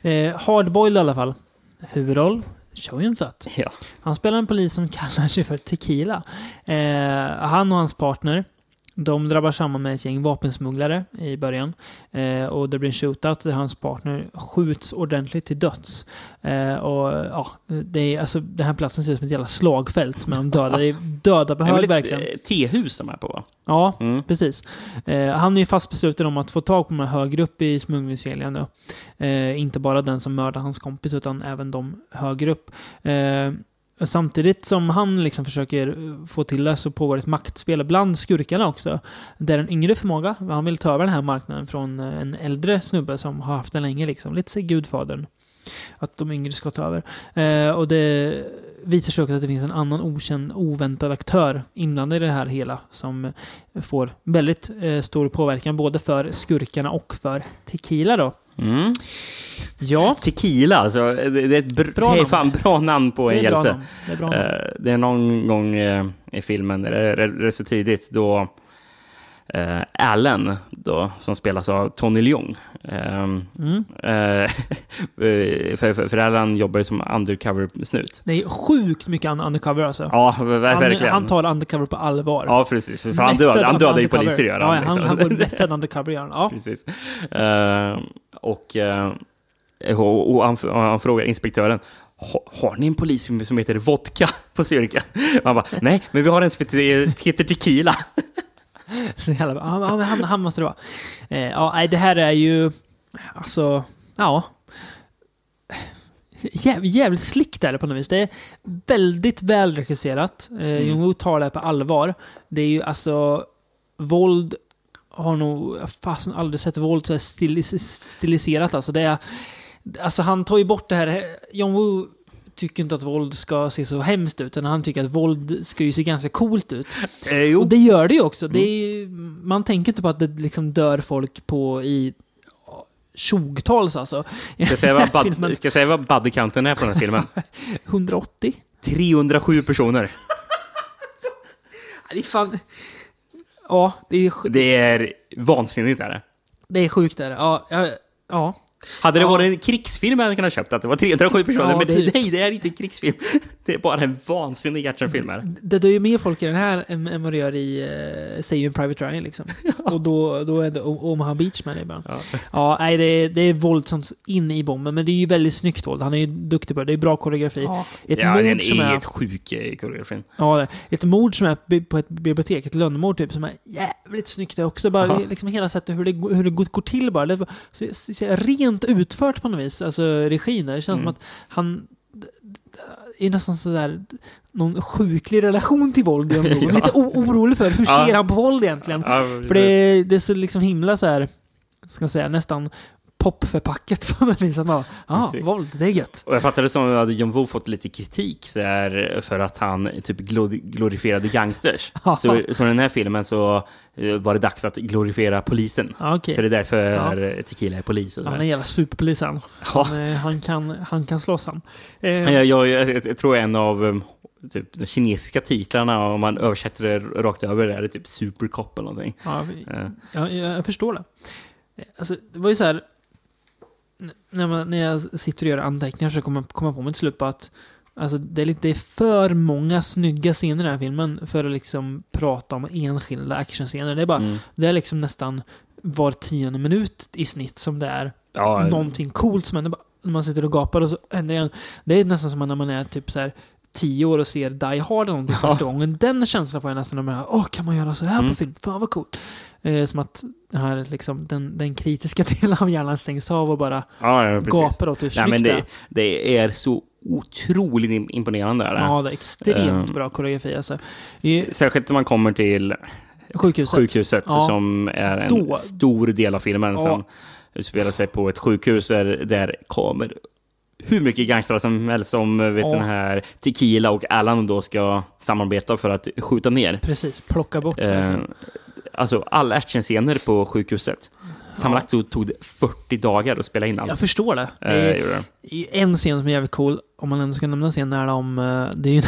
Eh, Hardboiled i alla fall. Huvudroll, Shoyun Fat. Ja. Han spelar en polis som kallar sig för Tequila. Eh, han och hans partner, de drabbar samman med ett gäng vapensmugglare i början. Eh, och det blir en shootout där hans partner skjuts ordentligt till döds. Eh, och ja, det är, alltså, den här platsen ser ut som ett jävla slagfält med de döda. Det är döda på Det är verkligen. eh, tehus de är på, va? Ja, Mm. precis. Eh, han är ju fast besluten om att få tag på de här högre upp i smugglingskedjan. då. Eh, inte bara den som mördar hans kompis, utan även de högre upp. Samtidigt som han liksom försöker få till det så pågår ett maktspel bland skurkarna också. Där en yngre förmåga, han vill ta över den här marknaden från eh, en äldre snubbe som har haft den länge. Liksom. Lite som Gudfadern. Att de yngre ska ta över. Eh, och det visar sig också att det finns en annan okänd, oväntad aktör inblandad i det här hela som får väldigt eh, stor påverkan både för skurkarna och för Tequila då. Mm. Ja, Tequila, alltså, det är ett br- Bra namn. fan bra namn på en hjälte. namn. Det är bra namn. Eh, det är någon gång eh, i filmen, rätt rätt så tidigt, då eh, Allen, då, som spelas av Tony Leung. ehm, Mm. för, för, för Allen jobbar ju som undercover-snut. Det är sjukt mycket un- undercover alltså. Ja, ver- han, verkligen. han tar undercover på allvar. Ja, precis. För han, död, han dödar ju poliser, gör ja, han. han, liksom. han går method undercover gör han. Ja. Precis. Och, eh, och, och han, han frågar inspektören, "Ha- har ni en polis som heter Vodka på styrkan? Och han bara, nej, men vi har en som heter Tequila. Så jävla bra. Han, han måste det vara. Eh, ja, det här är ju... Alltså, ja. Jäv, jävligt slickt är det på något vis. Det är väldigt välregisserat. Eh, Mm. Jung-Woo tar det här på allvar. Det är ju alltså... Våld har nog fasen aldrig sett våld så här stilis, stiliserat. Alltså, det är, alltså han tar ju bort det här... Jong-Woo tycker inte att våld ska se så hemskt ut, utan han tycker att våld ska ju se ganska coolt ut. Eh, Och det gör det ju också. Det Mm. är ju, man tänker inte på att det liksom dör folk på i tjogtals alltså. Säga vad, ska jag säga vad buddy-counten är på den här filmen? 180? 307 personer. Det är fan... Ja, det är, Det är vansinnigt. Är det. det är sjukt. Är det. Ja, ja, ja. Hade det Ja. varit en krigsfilm hade jag kunnat köpt att det var 307 personer. Ja, men det- nej, det är inte en krigsfilm. Det är bara en vansinnig actionfilm här. Det dör ju mer folk i den här än, än vad det gör i uh, Saving Private Ryan liksom. Och då, då är det Omaha Beach med ibland. Ja. Ja, nej, det, är, det är våldsamt in i bomben, men det är ju väldigt snyggt våld. Han är ju duktig på det. Det är bra koreografi. Ett ja, den som är är... helt sjuk i koreografin. Ja, ett mord som är på ett bibliotek, ett lönnmord typ, som är jävligt snyggt. Det också bara liksom hela sättet hur det, hur det går till bara. Det så, så, så, rent utfört på något vis, alltså regin. Det känns Mm. som att han är nästan sådär någon sjuklig relation till våld. i. Ja. Lite orolig för hur Ja. ser han på våld egentligen? Ja, För det, är- det är så liksom himla så här, ska man säga, nästan popförpackat på något vis. Att man, ja, Precis. våld, det är gött. Och jag fattade som att John Woo fått lite kritik så här, för att han typ glo- glorifierade gangsters. Så, så i den här filmen så eh, var det dags att glorifiera polisen. Ja, okej. Så det är därför Ja. Tequila är polis. Och så Han är en jävla superpolis han. Ja. Han, eh, han, kan, han kan slåss han. Eh, Jag, jag, jag, jag tror en av um, typ, de kinesiska titlarna, om man översätter det rakt över, är det typ Supercop eller någonting. ja, Eh, jag, jag förstår det. Eh, Alltså, det var ju så här... När, man, när jag sitter och gör anteckningar så kommer jag komma på mig till slut på att alltså, det, är lite, det är för många snygga scener i den här filmen för att liksom prata om enskilda actionscener. Det är, bara, mm. det är liksom nästan var tionde minut i snitt som det är Ja, någonting coolt som händer. När man sitter och gapar och så händer det. Det är nästan som när man är typ så här tio år och ser Die Hard eller någonting Ja. första gången. Den känslan får jag nästan när man åh, kan man göra så här Mm. på film? Fan vad coolt. Eh, som att det här, liksom, den, den kritiska delen av hjärnan stängs av och bara ja, ja, gapar åt hur snyggt men det det, är. det är så otroligt im- imponerande. Är det. Ja, det är extremt Eh. bra koreografi alltså. I Särskilt när man kommer till sjukhuset. sjukhuset Ja. som är en Då- stor del av filmen Ja. som utspelar sig på ett sjukhus där, där kommer hur mycket gangstrar som helst som vet Ja. den här Tequila och Alan då ska samarbeta för att skjuta ner. Precis, plocka bort. Eh. Alltså alla actionscener på sjukhuset. Sammanlagt så tog det 40 dagar att spela in allt. Jag förstår det. det Eh, är, gjorde det. En scen som är jävligt cool, om man ändå ska nämna en scen, är om... eh, Det är ju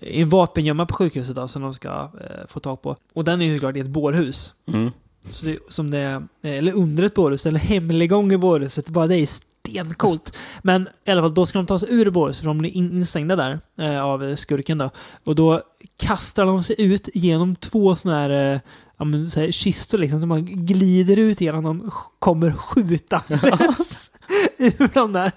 en vapengömma på sjukhuset då, som de ska eh, få tag på. Och den är ju såklart i ett bårhus. Mm. Så det, som det är, eller under ett bårhus, eller hemliggång i bårhuset. Bara det är stencoolt. Men i alla fall, då ska de ta sig ur bårhuset, för de blir in, instängda där eh, av skurken då. Och då kastar de sig ut genom två sådana här, eh, ja, men, så här kistor liksom. De bara glider ut genom dem, kommer skjutandes ur dem där.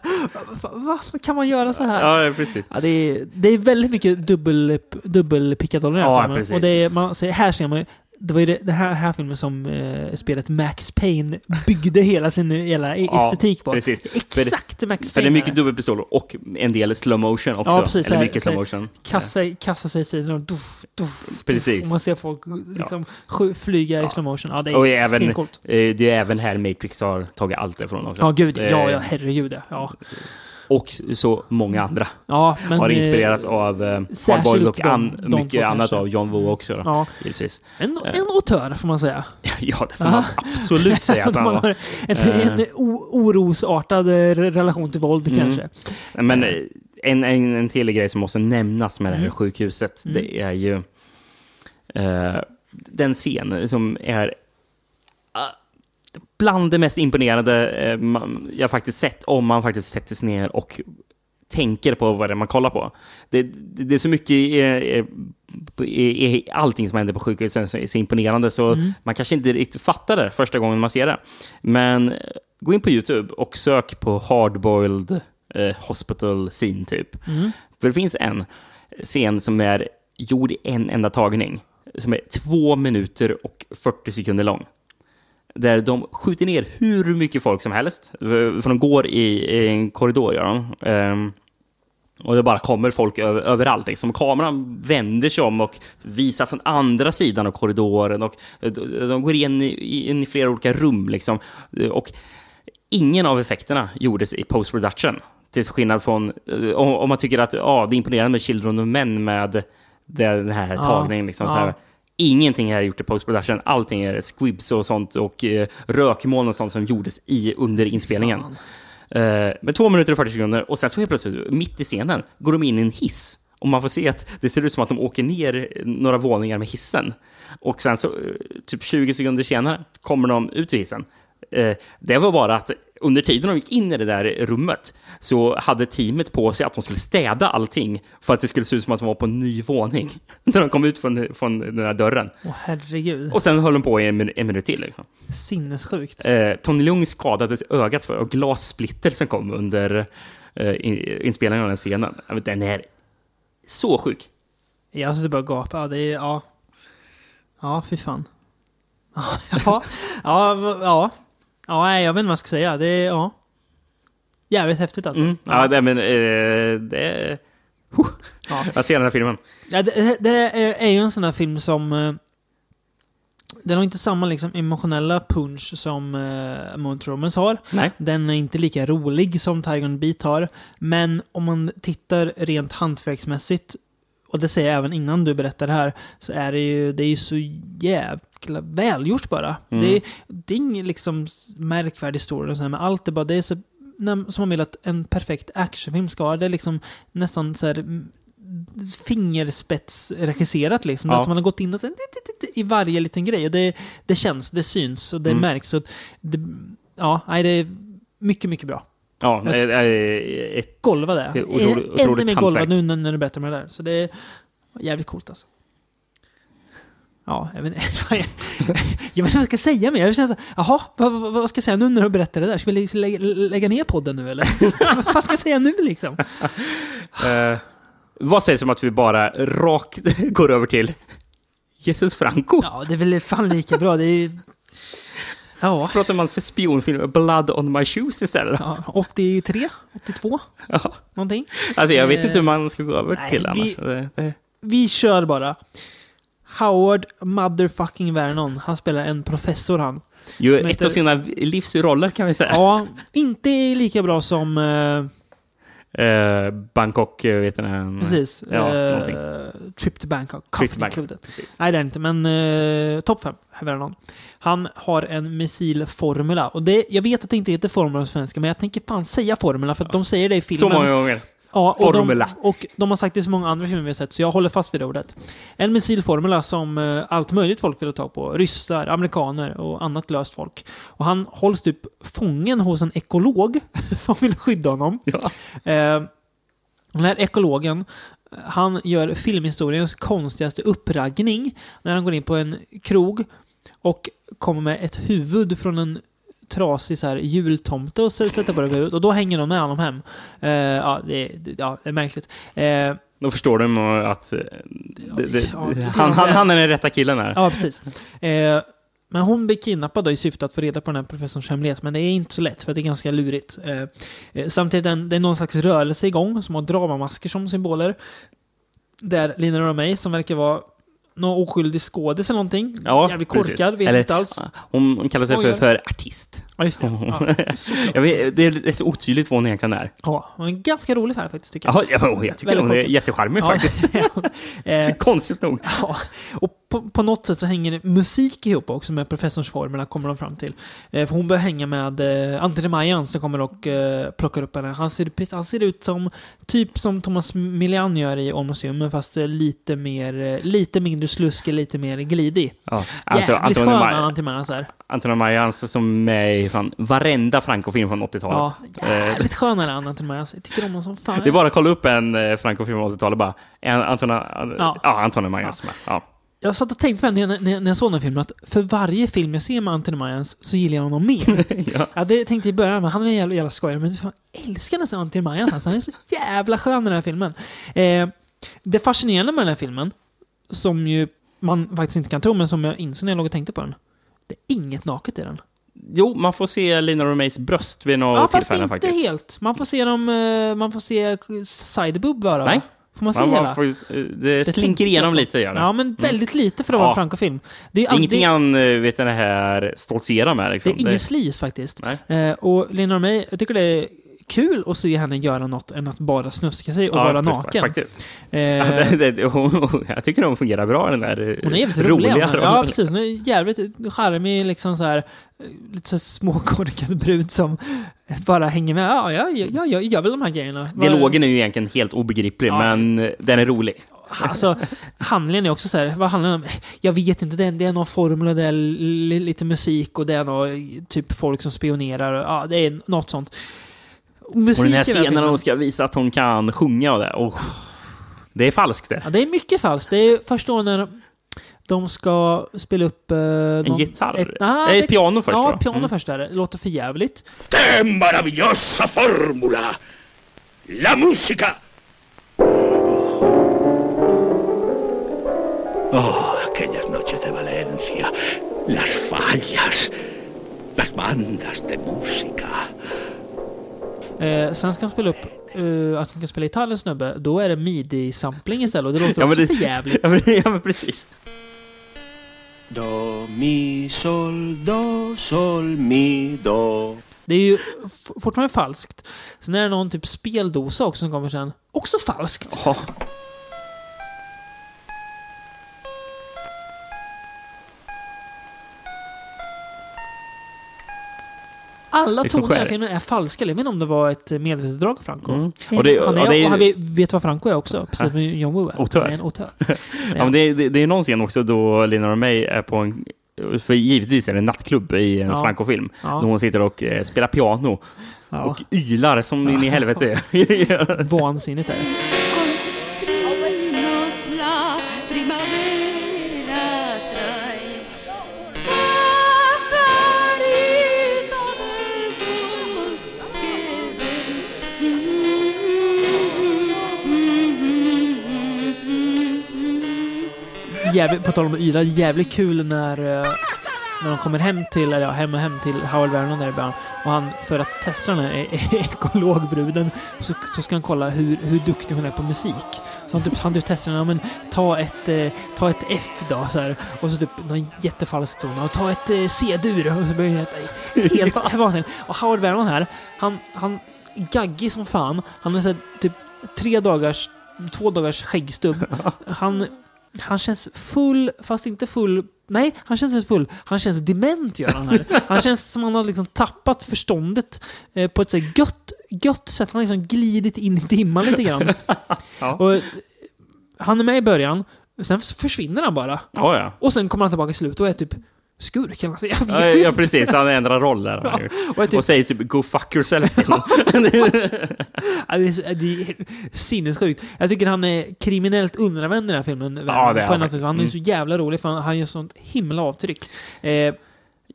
Va- Varför kan man göra så här? Ja, precis. Ja, det, är, det är väldigt mycket dubbel, dubbel pickadoller i här Ja, precis. Och det är, man ser, här ser man ju, det var ju det här, här filmen som eh, spelet Max Payne byggde hela sin hela e- Ja, estetik på. Precis. Exakt Max Payne. För det är mycket här. dubbelpistol och en del slow motion också. Ja, precis, Eller här- mycket slow motion. Kassa, kassa sig i sidan och duff, duff, Precis. Duff, och man ser folk liksom, sky- flyga i Ja. slow motion. Ja, det Och är även, stencoolt. eh, det är även här Matrix har tagit allt ifrån också. Ja, gud. Eh, Ja, ja, herregud. Ja, Och så många andra ja men... har eh, inspirerats av eh, Hardboiled och de- an, de två mycket annat av John Woo också. Då, Ja, givetvis. en, Eh. en autör får man säga. Ja, det får man absolut säga att De han var. en, Eh. en o- orosartad eh, relation till våld Mm. kanske. Men eh, en, en, en till grej som måste nämnas med det här Mm. sjukhuset, Mm. det är ju eh, den scen som är bland det mest imponerande eh, man, jag faktiskt sett, om man faktiskt sätter sig ner och tänker på vad det är man kollar på. Det, det, det är så mycket i, i, i, i allting som händer på sjukhuset som är så imponerande så Mm. man kanske inte riktigt fattar det första gången man ser det. Men eh, gå in på YouTube och sök på hardboiled eh, hospital scene typ. Mm. För det finns en scen som är gjord i en enda tagning. Som är två minuter och 40 sekunder lång. Där de skjuter ner hur mycket folk som helst. För de går i, i en korridor, gör de. Ehm, och det bara kommer folk över, överallt. Liksom. Kameran vänder sig om och visar från andra sidan av korridoren. Och de, de går in i, in i flera olika rum. Liksom. Och ingen av effekterna gjordes i post-production. Till skillnad från, eh, om, om man tycker att ja, det är imponerande med Children of Men med det- den här Ja, tagningen. Liksom, så ja. här. Ingenting är gjort i post-production. Allting är squibs och sånt och eh, rökmoln och sånt som gjordes i under inspelningen. Eh, med två minuter och 40 sekunder och sen så helt plötsligt, mitt i scenen, går de in i en hiss. Och man får se att det ser ut som att de åker ner några våningar med hissen. Och sen så, eh, typ 20 sekunder senare, kommer de ut ur hissen. Eh, det var bara att under tiden de gick in i det där rummet så hade teamet på sig att de skulle städa allting för att det skulle se ut som att de var på en ny våning när de kom ut från, från den där dörren. Åh herregud. Och sen höll de på i en, en minut till. Liksom. Sinnessjukt. Eh, Tony Leung skadade ögat för och glassplitter som kom under eh, in- inspelningen av den scenen. Den är så sjuk. Jag sitter bara och gapar. Ja, det är... Ja. Ja, fy fan. Ja, ja, ja. Ja, jag vet inte vad jag ska säga. Det är... Ja. Jävligt häftigt alltså. Mm. Ja, det, men eh, det... Huh. Ja. Jag ser den här filmen. Ja, det, det är, ju en sån här film som... eh, Den har inte samma liksom, emotionella punch som uh, Mount Romance har. Nej. Den är inte lika rolig som Tiger the Beat har. Men om man tittar rent hantverksmässigt, och det säger jag även innan du berättar det här, så är det ju, det är ju så jävla välgjort bara. Mm. Det, är, det är ingen liksom märkvärdig story, och så här, men allt är bara, det är så när- som man vill att en perfekt actionfilm ska vara. Det är liksom nästan så här mm, fingerspetsregisserat liksom. Ja. Att man har gått in och här, i varje liten grej. Och det, det känns, det syns och det Mm. märks. Så det, ja, nej, det är mycket, mycket bra. Ja, Ett- är ett... Golva det. Otroligt- Ännu mer hantverk. nu när, när du berättar om det där. Så det är jävligt coolt alltså. Ja, jag vet inte. jag vet inte vad jag ska säga mer. Jag känner så här, jaha, vad, vad, vad ska jag säga nu när du berättar det där? Ska vi liksom lägga, lägga ner podden nu eller? vad ska jag säga nu liksom? Eh, vad sägs om att vi bara rakt går över till Jesus Franco? Ja, det är väl fan lika bra. Det är ju... Ja, Pratar man spionfilm, Blood on my shoes istället? ja, 83, 82, Ja. någonting. Alltså jag vet Eh, inte hur man ska gå över nej, till vi- annars. Det, Vi kör bara. Howard motherfucking Vernon. Han spelar en professor han. Som ett heter- av sina livsroller kan vi säga. Ja, inte lika bra som... eh, Eh, Bangkok, eh, vet ni precis. Ja, någonting. Trip to Bangkok. Trip to Bangkok. Precis. Nej, det är inte, men uh, topp fem. Vernon. Han har en missilformula. Och det, jag vet att det inte heter formula på svenska, men jag tänker fan säga formula, för att de säger det i filmen. Så många gånger. Ja, och Formula. De, och de har sagt det i så många andra filmer vi har sett, så jag håller fast vid det ordet. En missilformula som eh, allt möjligt folk vill ta på. Ryssar, amerikaner och annat löst folk. Och han hålls typ fången hos en ekolog som vill skydda honom. Ja. Eh, den här ekologen, han gör filmhistoriens konstigaste uppraggning när han går in på en krog och kommer med ett huvud från en trasig så här, jultomte och sätter på det huvudet. Och då hänger de med honom hem. Eh, ja, det, det, ja, det är märkligt. Eh, Då förstår de att eh, det, han, han, han är den rätta killen här. ja, precis. Eh, men hon blir kidnappad i syfte att få reda på den här professorns hemlighet. Men det är inte så lätt, för det är ganska lurigt. Eh, eh, samtidigt är det är någon slags rörelse igång, som har dramamasker som symboler. Där Lina Romay, som verkar vara någon oskyldig skådis eller någonting. Ja, Jävligt korkad, vet Eller- inte alls. Hon, hon kallar sig för, för artist. Ja, just det. Ja, vet, det är så otydligt vad hon egentligen är. ja, hon är en ganska rolig färg faktiskt, tycker jag. Ja, jag tycker Väldigt hon är jättecharmig faktiskt. Konstigt nog. Ja, och på, på något sätt så hänger musik ihop också med professorns formula, kommer de fram till. Eh, hon börjar hänga med eh, Anthony Majan som kommer och eh, plockar upp henne. Han ser, han ser ut som, typ som Thomas Milian gör i Almost Human, fast eh, lite mer, eh, lite mindre sluskig, lite mer glidig. Ja. Alltså, Jävligt Antonio skön Anthony Majan så här. Antonio Mayans som är i fan varenda Franco-film från 80-talet. Ja, Eh, jävligt skön är han, Anthony Majan. Jag tycker om honom som fan. Det är bara att kolla upp en Franco-film från 80-talet bara. Antonio, Ja. ja. ja, Antonio Mayans som är. Ja. Jag satt och tänkte på det när, när, när jag såg den här filmen, att för varje film jag ser med Anthony Mayans så gillar jag honom mer. ja. Ja, det tänkte jag i början, men han är en jävla, jävla skojare. Men fan, jag älskar nästan Antti Majas. Alltså. Han är så jävla skön i den här filmen. Eh, det fascinerande med den här filmen, som ju man faktiskt inte kan tro, men som jag insåg när jag låg och tänkte på den. Det är inget naket i den. Jo, man får se Lina Romays bröst vid några Ja, fast tillfällen inte faktiskt. helt. Man får se dem, eh, man får se sideboob bara. Nej. va? Får man se Man, hela? får, eh, det, tänkte slinker igenom lite, gör det. Ja, men väldigt lite för att vara Ja. en Franco-film. Det är, Det ingenting det, han eh, vet den här stoltserar med. det Liksom. är ingen sleaze faktiskt. Nej. Eh, och Lina May, jag tycker det är kul att se henne göra något än att bara snuska sig och Ja, vara naken. Faktiskt. Eh, Ja, det, det, hon, hon, jag tycker hon fungerar bra, den där Hon är jävligt rolig. Ja, precis. Hon är jävligt charmig, liksom så här, lite så småkorkad brud som bara hänger med. Ja, jag, jag, jag, gör väl de här grejerna. Dialogen är ju egentligen helt obegriplig, Ja. men den är rolig. Alltså, handlingen är också så här, vad handlar den om? Jag vet inte, det är, det är någon formel det är li, lite musik och det är någon, typ folk som spionerar. Ja, det är något sånt. Och den Musiken här scenen när hon ska visa att hon kan sjunga och det. Och det är falskt det. Ja, det är mycket falskt. Det är första gången när de ska spela upp... Eh, En någon- gitarr? Ett, Nej, det- piano först Ja, då. piano Mm. först är det. Låter för jävligt. ¡Qué maravillosa fórmula! La música. Oh, aquellas noches de Valencia, las fallas, las bandas de música. Eh, sen ska de spela upp eh, att de ska spela gitarr en snubbe. Då är det midi-sampling istället och det låter Ja, också det- för jävligt. Ja men, ja, men precis. Do, mi, sol, do, sol, mi, do. Det är ju fortfarande falskt. Sen är det någon typ speldosa också som kommer sen. Också falskt. Ja. Alla Liksom toner i filmen är falska. Jag vet inte om det var ett medvetet drag av Franco. Mm. Och det- han är, och det är och han vet- vad Franco är också. Precis som John Woo är. Är en autör. Ja, men det, är- det, det är någon scen också då Lina May är på en... För givetvis är det en nattklubb i en Ja. Franco-film. Ja. Då hon sitter och eh, spelar piano Ja. och ylar som in i helvete. Vansinnigt är det. Jävligt, på tal om yra, jävligt kul när, eh, när de kommer hem till, eller ja, hem och hem till Howard Vernon där i början. Och han, för att testa den här e- ekologbruden, så, så ska han kolla hur, hur duktig hon är på musik. Så han typ, han typ testar ja, men ta ett, eh, ta ett F då, så här. Och så typ någon jättefalsk ton. Och ta ett eh, C-dur. Och så börjar han heta helt vansinnigt. Och Howard Vernon här, han, han gaggig som fan. Han är så här, typ tre dagars, två dagars skäggstubb. Han, han känns full, fast inte full... Nej, han känns inte full. Han känns dement gör han här. Han känns som han har liksom tappat förståndet eh, på ett så gött, gött sätt. Han har liksom glidit in i dimman lite grann. Ja. Och, han är med i början, sen försvinner han bara. Ja, ja. Och sen kommer han tillbaka i slutet och är typ skurk. vad man säger. Ja, ja, precis. Han ändrar roll där. Ja, och typ, Och säger typ “Go fuck yourself” till honom. Ja, det, är, det är sinnessjukt. Jag tycker han är kriminellt underanvänd i den här filmen. Ja, det är på han är Mm. så jävla rolig för han, han gör sånt himla avtryck. Eh,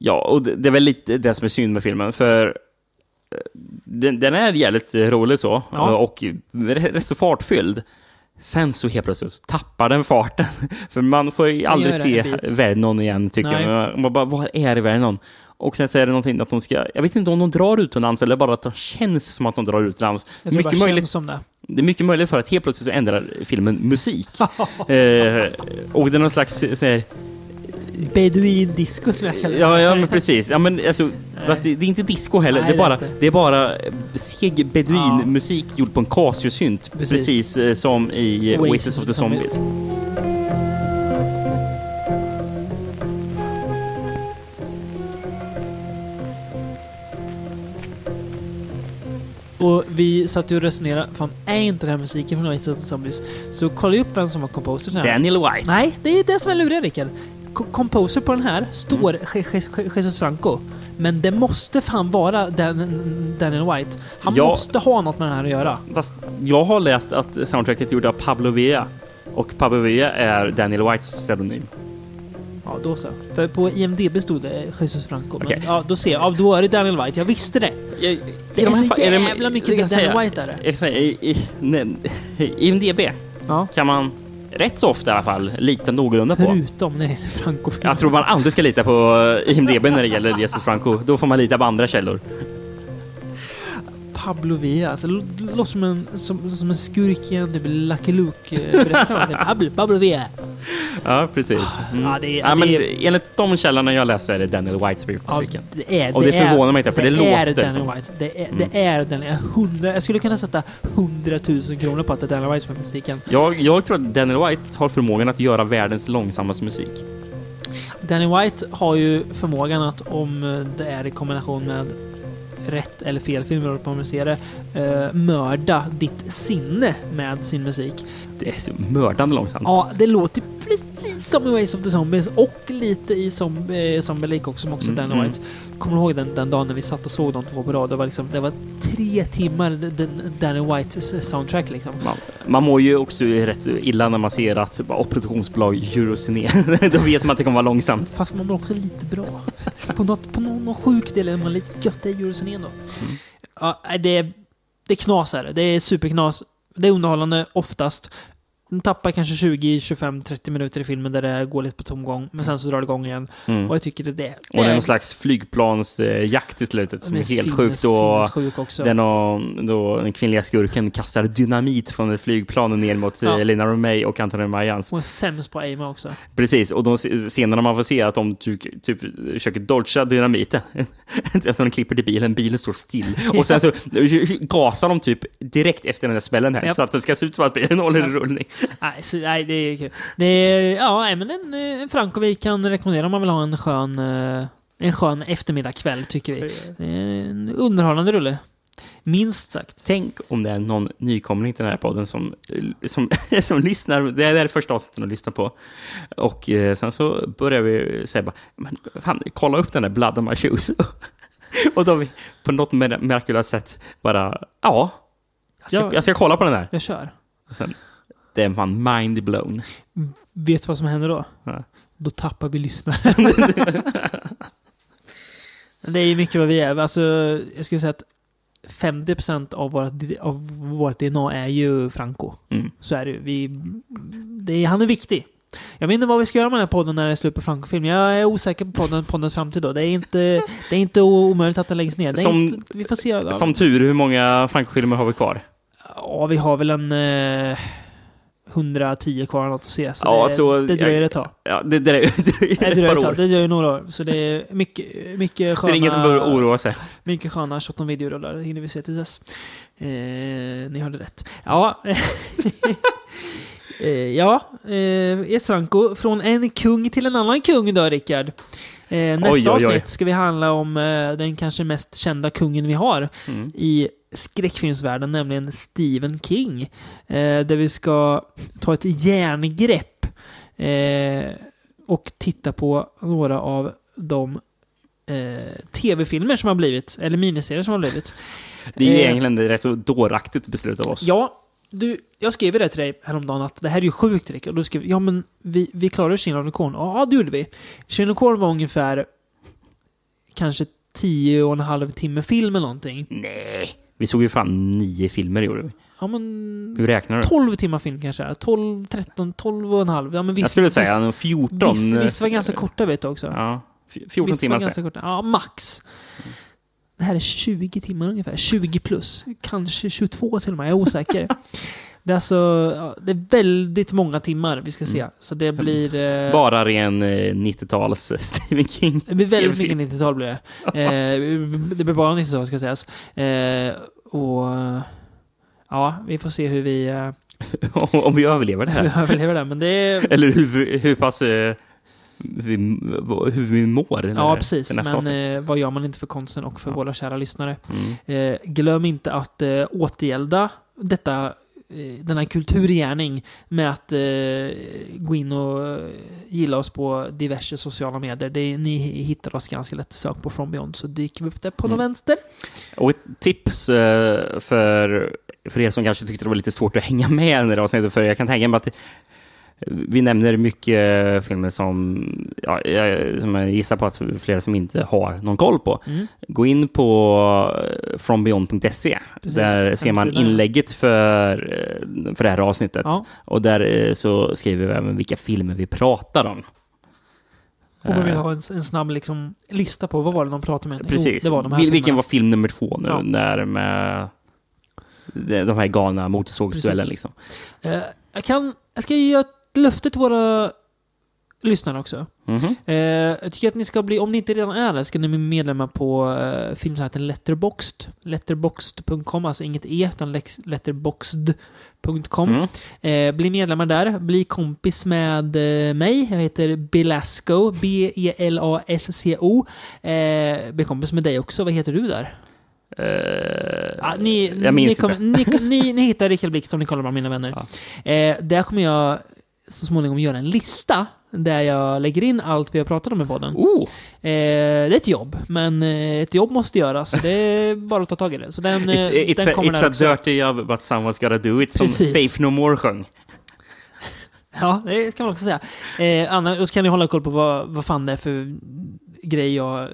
Ja, och det, det är väl lite det som är synd med filmen, för eh, den, den är jävligt rolig så, Ja. och rätt så fartfylld. Sen så helt plötsligt så tappar den farten. För man får ju aldrig se. Vernon igen, tycker Nej. jag. Man bara, vad är Vernon? Och sen så är det någonting att de ska, jag vet inte om de drar utomlands eller bara att det känns som att de drar utomlands. jag tror Mycket bara möjligt, känns som det. det är mycket möjligt för att helt plötsligt så ändrar filmen musik. eh, och det är någon slags så här, Beduin disco som jag kallar det. Ja, ja men precis. Ja, men alltså, fast det, det är inte disco heller. Nej, det, är det är bara, inte. det är bara seg beduinmusik gjord på en Casio-synt. Precis. Precis, eh, som i eh, Oasis Oasis of the Zombies. Och vi satt ju och resonerade, fan är inte den här musiken från Oasis of the Zombies? Så kolla upp vem som var composer till den här. Daniel White. Nej, det är det som är luriga Rickard. Composer på den här står Je- Jesus Franco. Men det måste fan vara Dan Daniel White. Han Ja. måste ha något med den här att göra. Fast jag har läst att soundtracket gjort av Pablo Villa. Och Pablo Villa är Daniel Whites pseudonym. Ja, då så. För på IMDB stod det Jesus Franco. Men, Okej. ja, då ser jag. Ja, då är det Daniel White. Jag visste det. Jag, Det är så jävla mycket jag Daniel säga- White är det. Jag kan säga, i, i, nej, IMDB Ja. kan man rätt så ofta i alla fall lita någorlunda på. Förutom när det gäller franco Jag tror man aldrig ska lita på IMDB när det gäller Jesus Franco. Då får man lita på andra källor. Pablo Villa. Alltså, det lå- låter som en, som, som en skurk i en typ Lucky Luke-berättelse. Pablo, Pablo Villa. Ja, precis. Mm. Ja, det är- ja, men det enligt de källorna jag läser är det Daniel White som har gjort Ja, det är, Och det förvånar mig inte, för det är låter Daniel som- White. Det är, Mm. det är Daniel hundra, Jag skulle kunna sätta hundratusen kronor på att det är Daniel White som är musiken. Jag, jag tror att Daniel White har förmågan att göra världens långsammaste musik. Daniel White har ju förmågan att om det är i kombination med rätt eller fel film beroende på hur man ser det, eh, mörda ditt sinne med sin musik. Det är så mördande långsamt. Ja, det låter precis som i Ways of the Zombies och lite i Zombie, eh, Zombie Lake också, som också Mm, Danny mm. White. Kommer du ihåg den, den dagen när vi satt och såg de två på rad? Det var, liksom, det var tre timmar Danny Whites soundtrack liksom. Man, man mår ju också rätt illa när man ser att bara, produktionsbolag Eurociné. Då vet man att det kommer vara långsamt. Fast man mår också lite bra. på, något, på någon, någon sjuk del är man lite gött i Eurosen då. Mm. Ja, det, är- det är knas här. Det är superknas. Det är underhållande oftast. Den tappar kanske 20, 25, 30 minuter i filmen där det går lite på tomgång. Men sen så drar det igång igen. Mm. Och jag tycker det, det, Och det är någon slags flygplansjakt i slutet som är helt sinnes- sjukt. Och den, och, då den kvinnliga skurken kastar dynamit från ett flygplan ner mot Ja. ja. Lina Romay och Antonio Mayans. Och är sämst på aima också. Precis, och de sc- scenerna man får se att de typ, typ försöker dodga dynamiten. att de klipper till bilen, bilen står still. Och sen så gasar de typ direkt efter den där smällen här. Japp. Så att det ska se ut som att bilen håller i rullning. Nej, så, nej, det är kul. Det är, ja, men en, eh, en vi kan rekommendera om man vill ha en skön, eh, en skön eftermiddagkväll, tycker vi. En underhållande rulle. Minst sagt. Tänk om det är någon nykomling till den här podden som, som, som lyssnar. Det är det första avsnittet att lyssna på. Och eh, sen så börjar vi säga bara, men fan, kolla upp den där Blood on my shoes. och då har vi på något mer- mirakulöst sätt bara, ja, jag ska, Ja. jag ska kolla på den där. Jag kör. Och sen, det är man mind blown. Vet du vad som händer då? Ja. Då tappar vi lyssnare. det är ju mycket vad vi är. Alltså, jag skulle säga att 50% av vårt, av vårt DNA är ju Franco. Mm. Så är det ju. Vi, det han är viktig. Jag vet inte vad vi ska göra med den här podden när det är slut på Franco-film. Jag är osäker på podden, poddens framtid då. Det är inte, det är inte omöjligt att den läggs ner. Som- inte, vi får se. Som tur, hur många Franco-filmer har vi kvar? ja, vi har väl en eh, 110 kvar något att se. Så Ja, det, så- det dröjer ett tag. Ja, det, det, det, det Det är dröjer ett tag. Det dröjer några år. Så det är mycket, mycket Så sköna... det är ingen som behöver oroa sig. Mycket sköna 17 videorullar hinner vi se till dess. Eh, ni hörde rätt. Ja. eh, ja, eh, ett Franco. Från en kung till en annan kung då, Rickard. Eh, nästa Oj, oj, oj. avsnitt ska vi handla om eh, den kanske mest kända kungen vi har Mm. i skräckfilmsvärlden, nämligen Stephen King. Eh, där vi ska ta ett järngrepp eh, och titta på några av de eh, tv-filmer som har blivit, eller miniserier som har blivit. Det är ju Eh, egentligen ett rätt så dåraktigt beslut av oss. Ja, du, jag skrev ju det till dig häromdagen att det här är ju sjukt Rickard. Och du skrev ja men vi, vi klarade the Corn. Ja, det gjorde vi. The Corn var ungefär kanske tio och en halv timme film eller någonting. Nej. Vi såg ju fan nio filmer gjorde vi. Ja men... Hur räknar du? 12 timmar film kanske. 12, 13, 12 och en halv. Ja men visst. Jag skulle säga visst, en 14. Visst, visst var ganska korta vet du också. Ja, f- 14 Visst var timmar ganska sen. korta. Ja, max. Det här är 20 timmar ungefär. 20 plus. Kanske 22 till och med. Jag är osäker. det är alltså det är väldigt många timmar vi ska se. Så det blir... Eh, Mm. Bara ren eh, 90-tals Stephen King. det blir väldigt mycket 90-tal blir det. Eh, det blir bara 90-tal ska sägas. Eh, och... Ja, vi får se hur vi, eh, Om vi överlever det vi här. överlever det. Men det är... Eller hur, hur pass... eh, Vi, hur vi mår. Ja, precis. Men avsnitt. eh, vad gör man inte för konsten och för Ja. våra kära lyssnare? Mm. Eh, glöm inte att eh, återgälda detta, eh, denna kulturgärning med att eh, gå in och eh, gilla oss på diverse sociala medier. Det ni hittar oss ganska lätt. Sök på From Beyond så dyker vi upp där på Mm. den vänster. Och ett tips eh, för, för er som kanske tyckte det var lite svårt att hänga med i det här avsnittet, för jag kan tänka mig att vi nämner mycket filmer som, ja, jag, som jag gissar på att flera som inte har någon koll på. Mm. Gå in på eh, frombeyond.se. Där ser man inlägget för, eh, för det här avsnittet. Ja. Och där eh, så skriver vi även vilka filmer vi pratar om. Och man vill ha en, en snabb liksom, lista på vad var det de pratade med. Precis. Jo, var de Vilken filmerna. var film nummer två nu? Ja. Där med de här galna motorsågsduellen liksom. Jag, kan, jag ska ett löfte till våra lyssnare också. Mhm. Eh, jag tycker att ni ska bli, om ni inte redan är det, ska ni bli medlemmar på eh, filmsajten Letterboxd. Letterboxd.com, alltså inget e, utan letterboxd.com. Mm. Eh, bli medlemmar där, bli kompis med eh, mig. Jag heter Belasco, B-E-L-A-S-C-O. Eh, bli kompis med dig också. Vad heter du där? Eh, Ja, ni, jag minns ni, kommer, inte. ni, ni, ni hittar Rickard Blix om ni kollar på Mina vänner. Eh, där kommer jag så småningom göra en lista där jag lägger in allt vi har pratat om i podden. Oh, Eh, det är ett jobb, men eh, ett jobb måste göras. Så det är bara att ta tag i det. Så den, eh, it, it's den a, kommer it's a också. dirty job but someone's gotta do it, som Precis. Faith No More sjöng. Ja, det kan man också säga. Eh, Anna, och så kan ni hålla koll på vad, vad fan det är för grej jag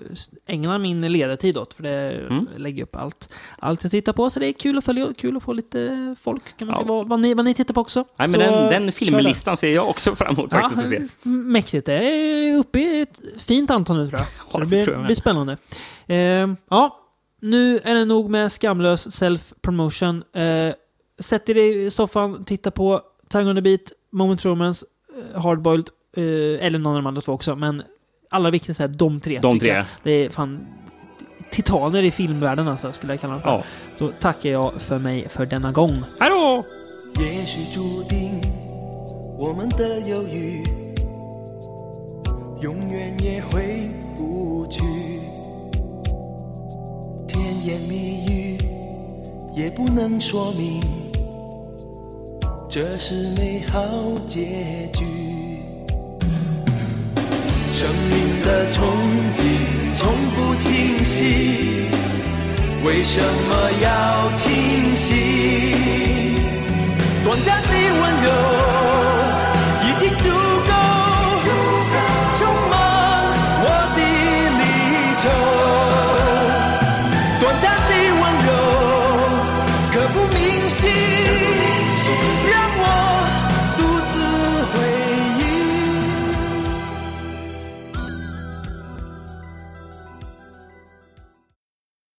ägnar min ledartid åt. För det Mm. lägger upp allt, allt jag tittar på. Så det är kul att följa, kul att få lite folk. Kan man Ja. se vad, vad, ni, vad ni tittar på också. Nej, men den, den filmlistan ser jag också fram emot faktiskt att se. Mäktigt. Det är uppe i ett fint antal nu tror jag. Ja, det det blir, jag blir spännande. Eh, ja, nu är det nog med skamlös self-promotion. Eh, sätt er i soffan, titta på Tango on the Beat, Moment Romance, eh, Hardboiled, eh, eller någon av de andra två också. Men allra viktigast är de tre. De tycker tre. jag. Det är fan titaner i filmvärlden alltså, skulle jag kalla dem för. Ja. Så tackar jag för mig för denna gång. Hej då!也许注定我们的犹豫，永远也回不去。甜言蜜语也不能说明，这是美好结局。 生命的憧憬从不清晰，为什么要清醒？短暂的温柔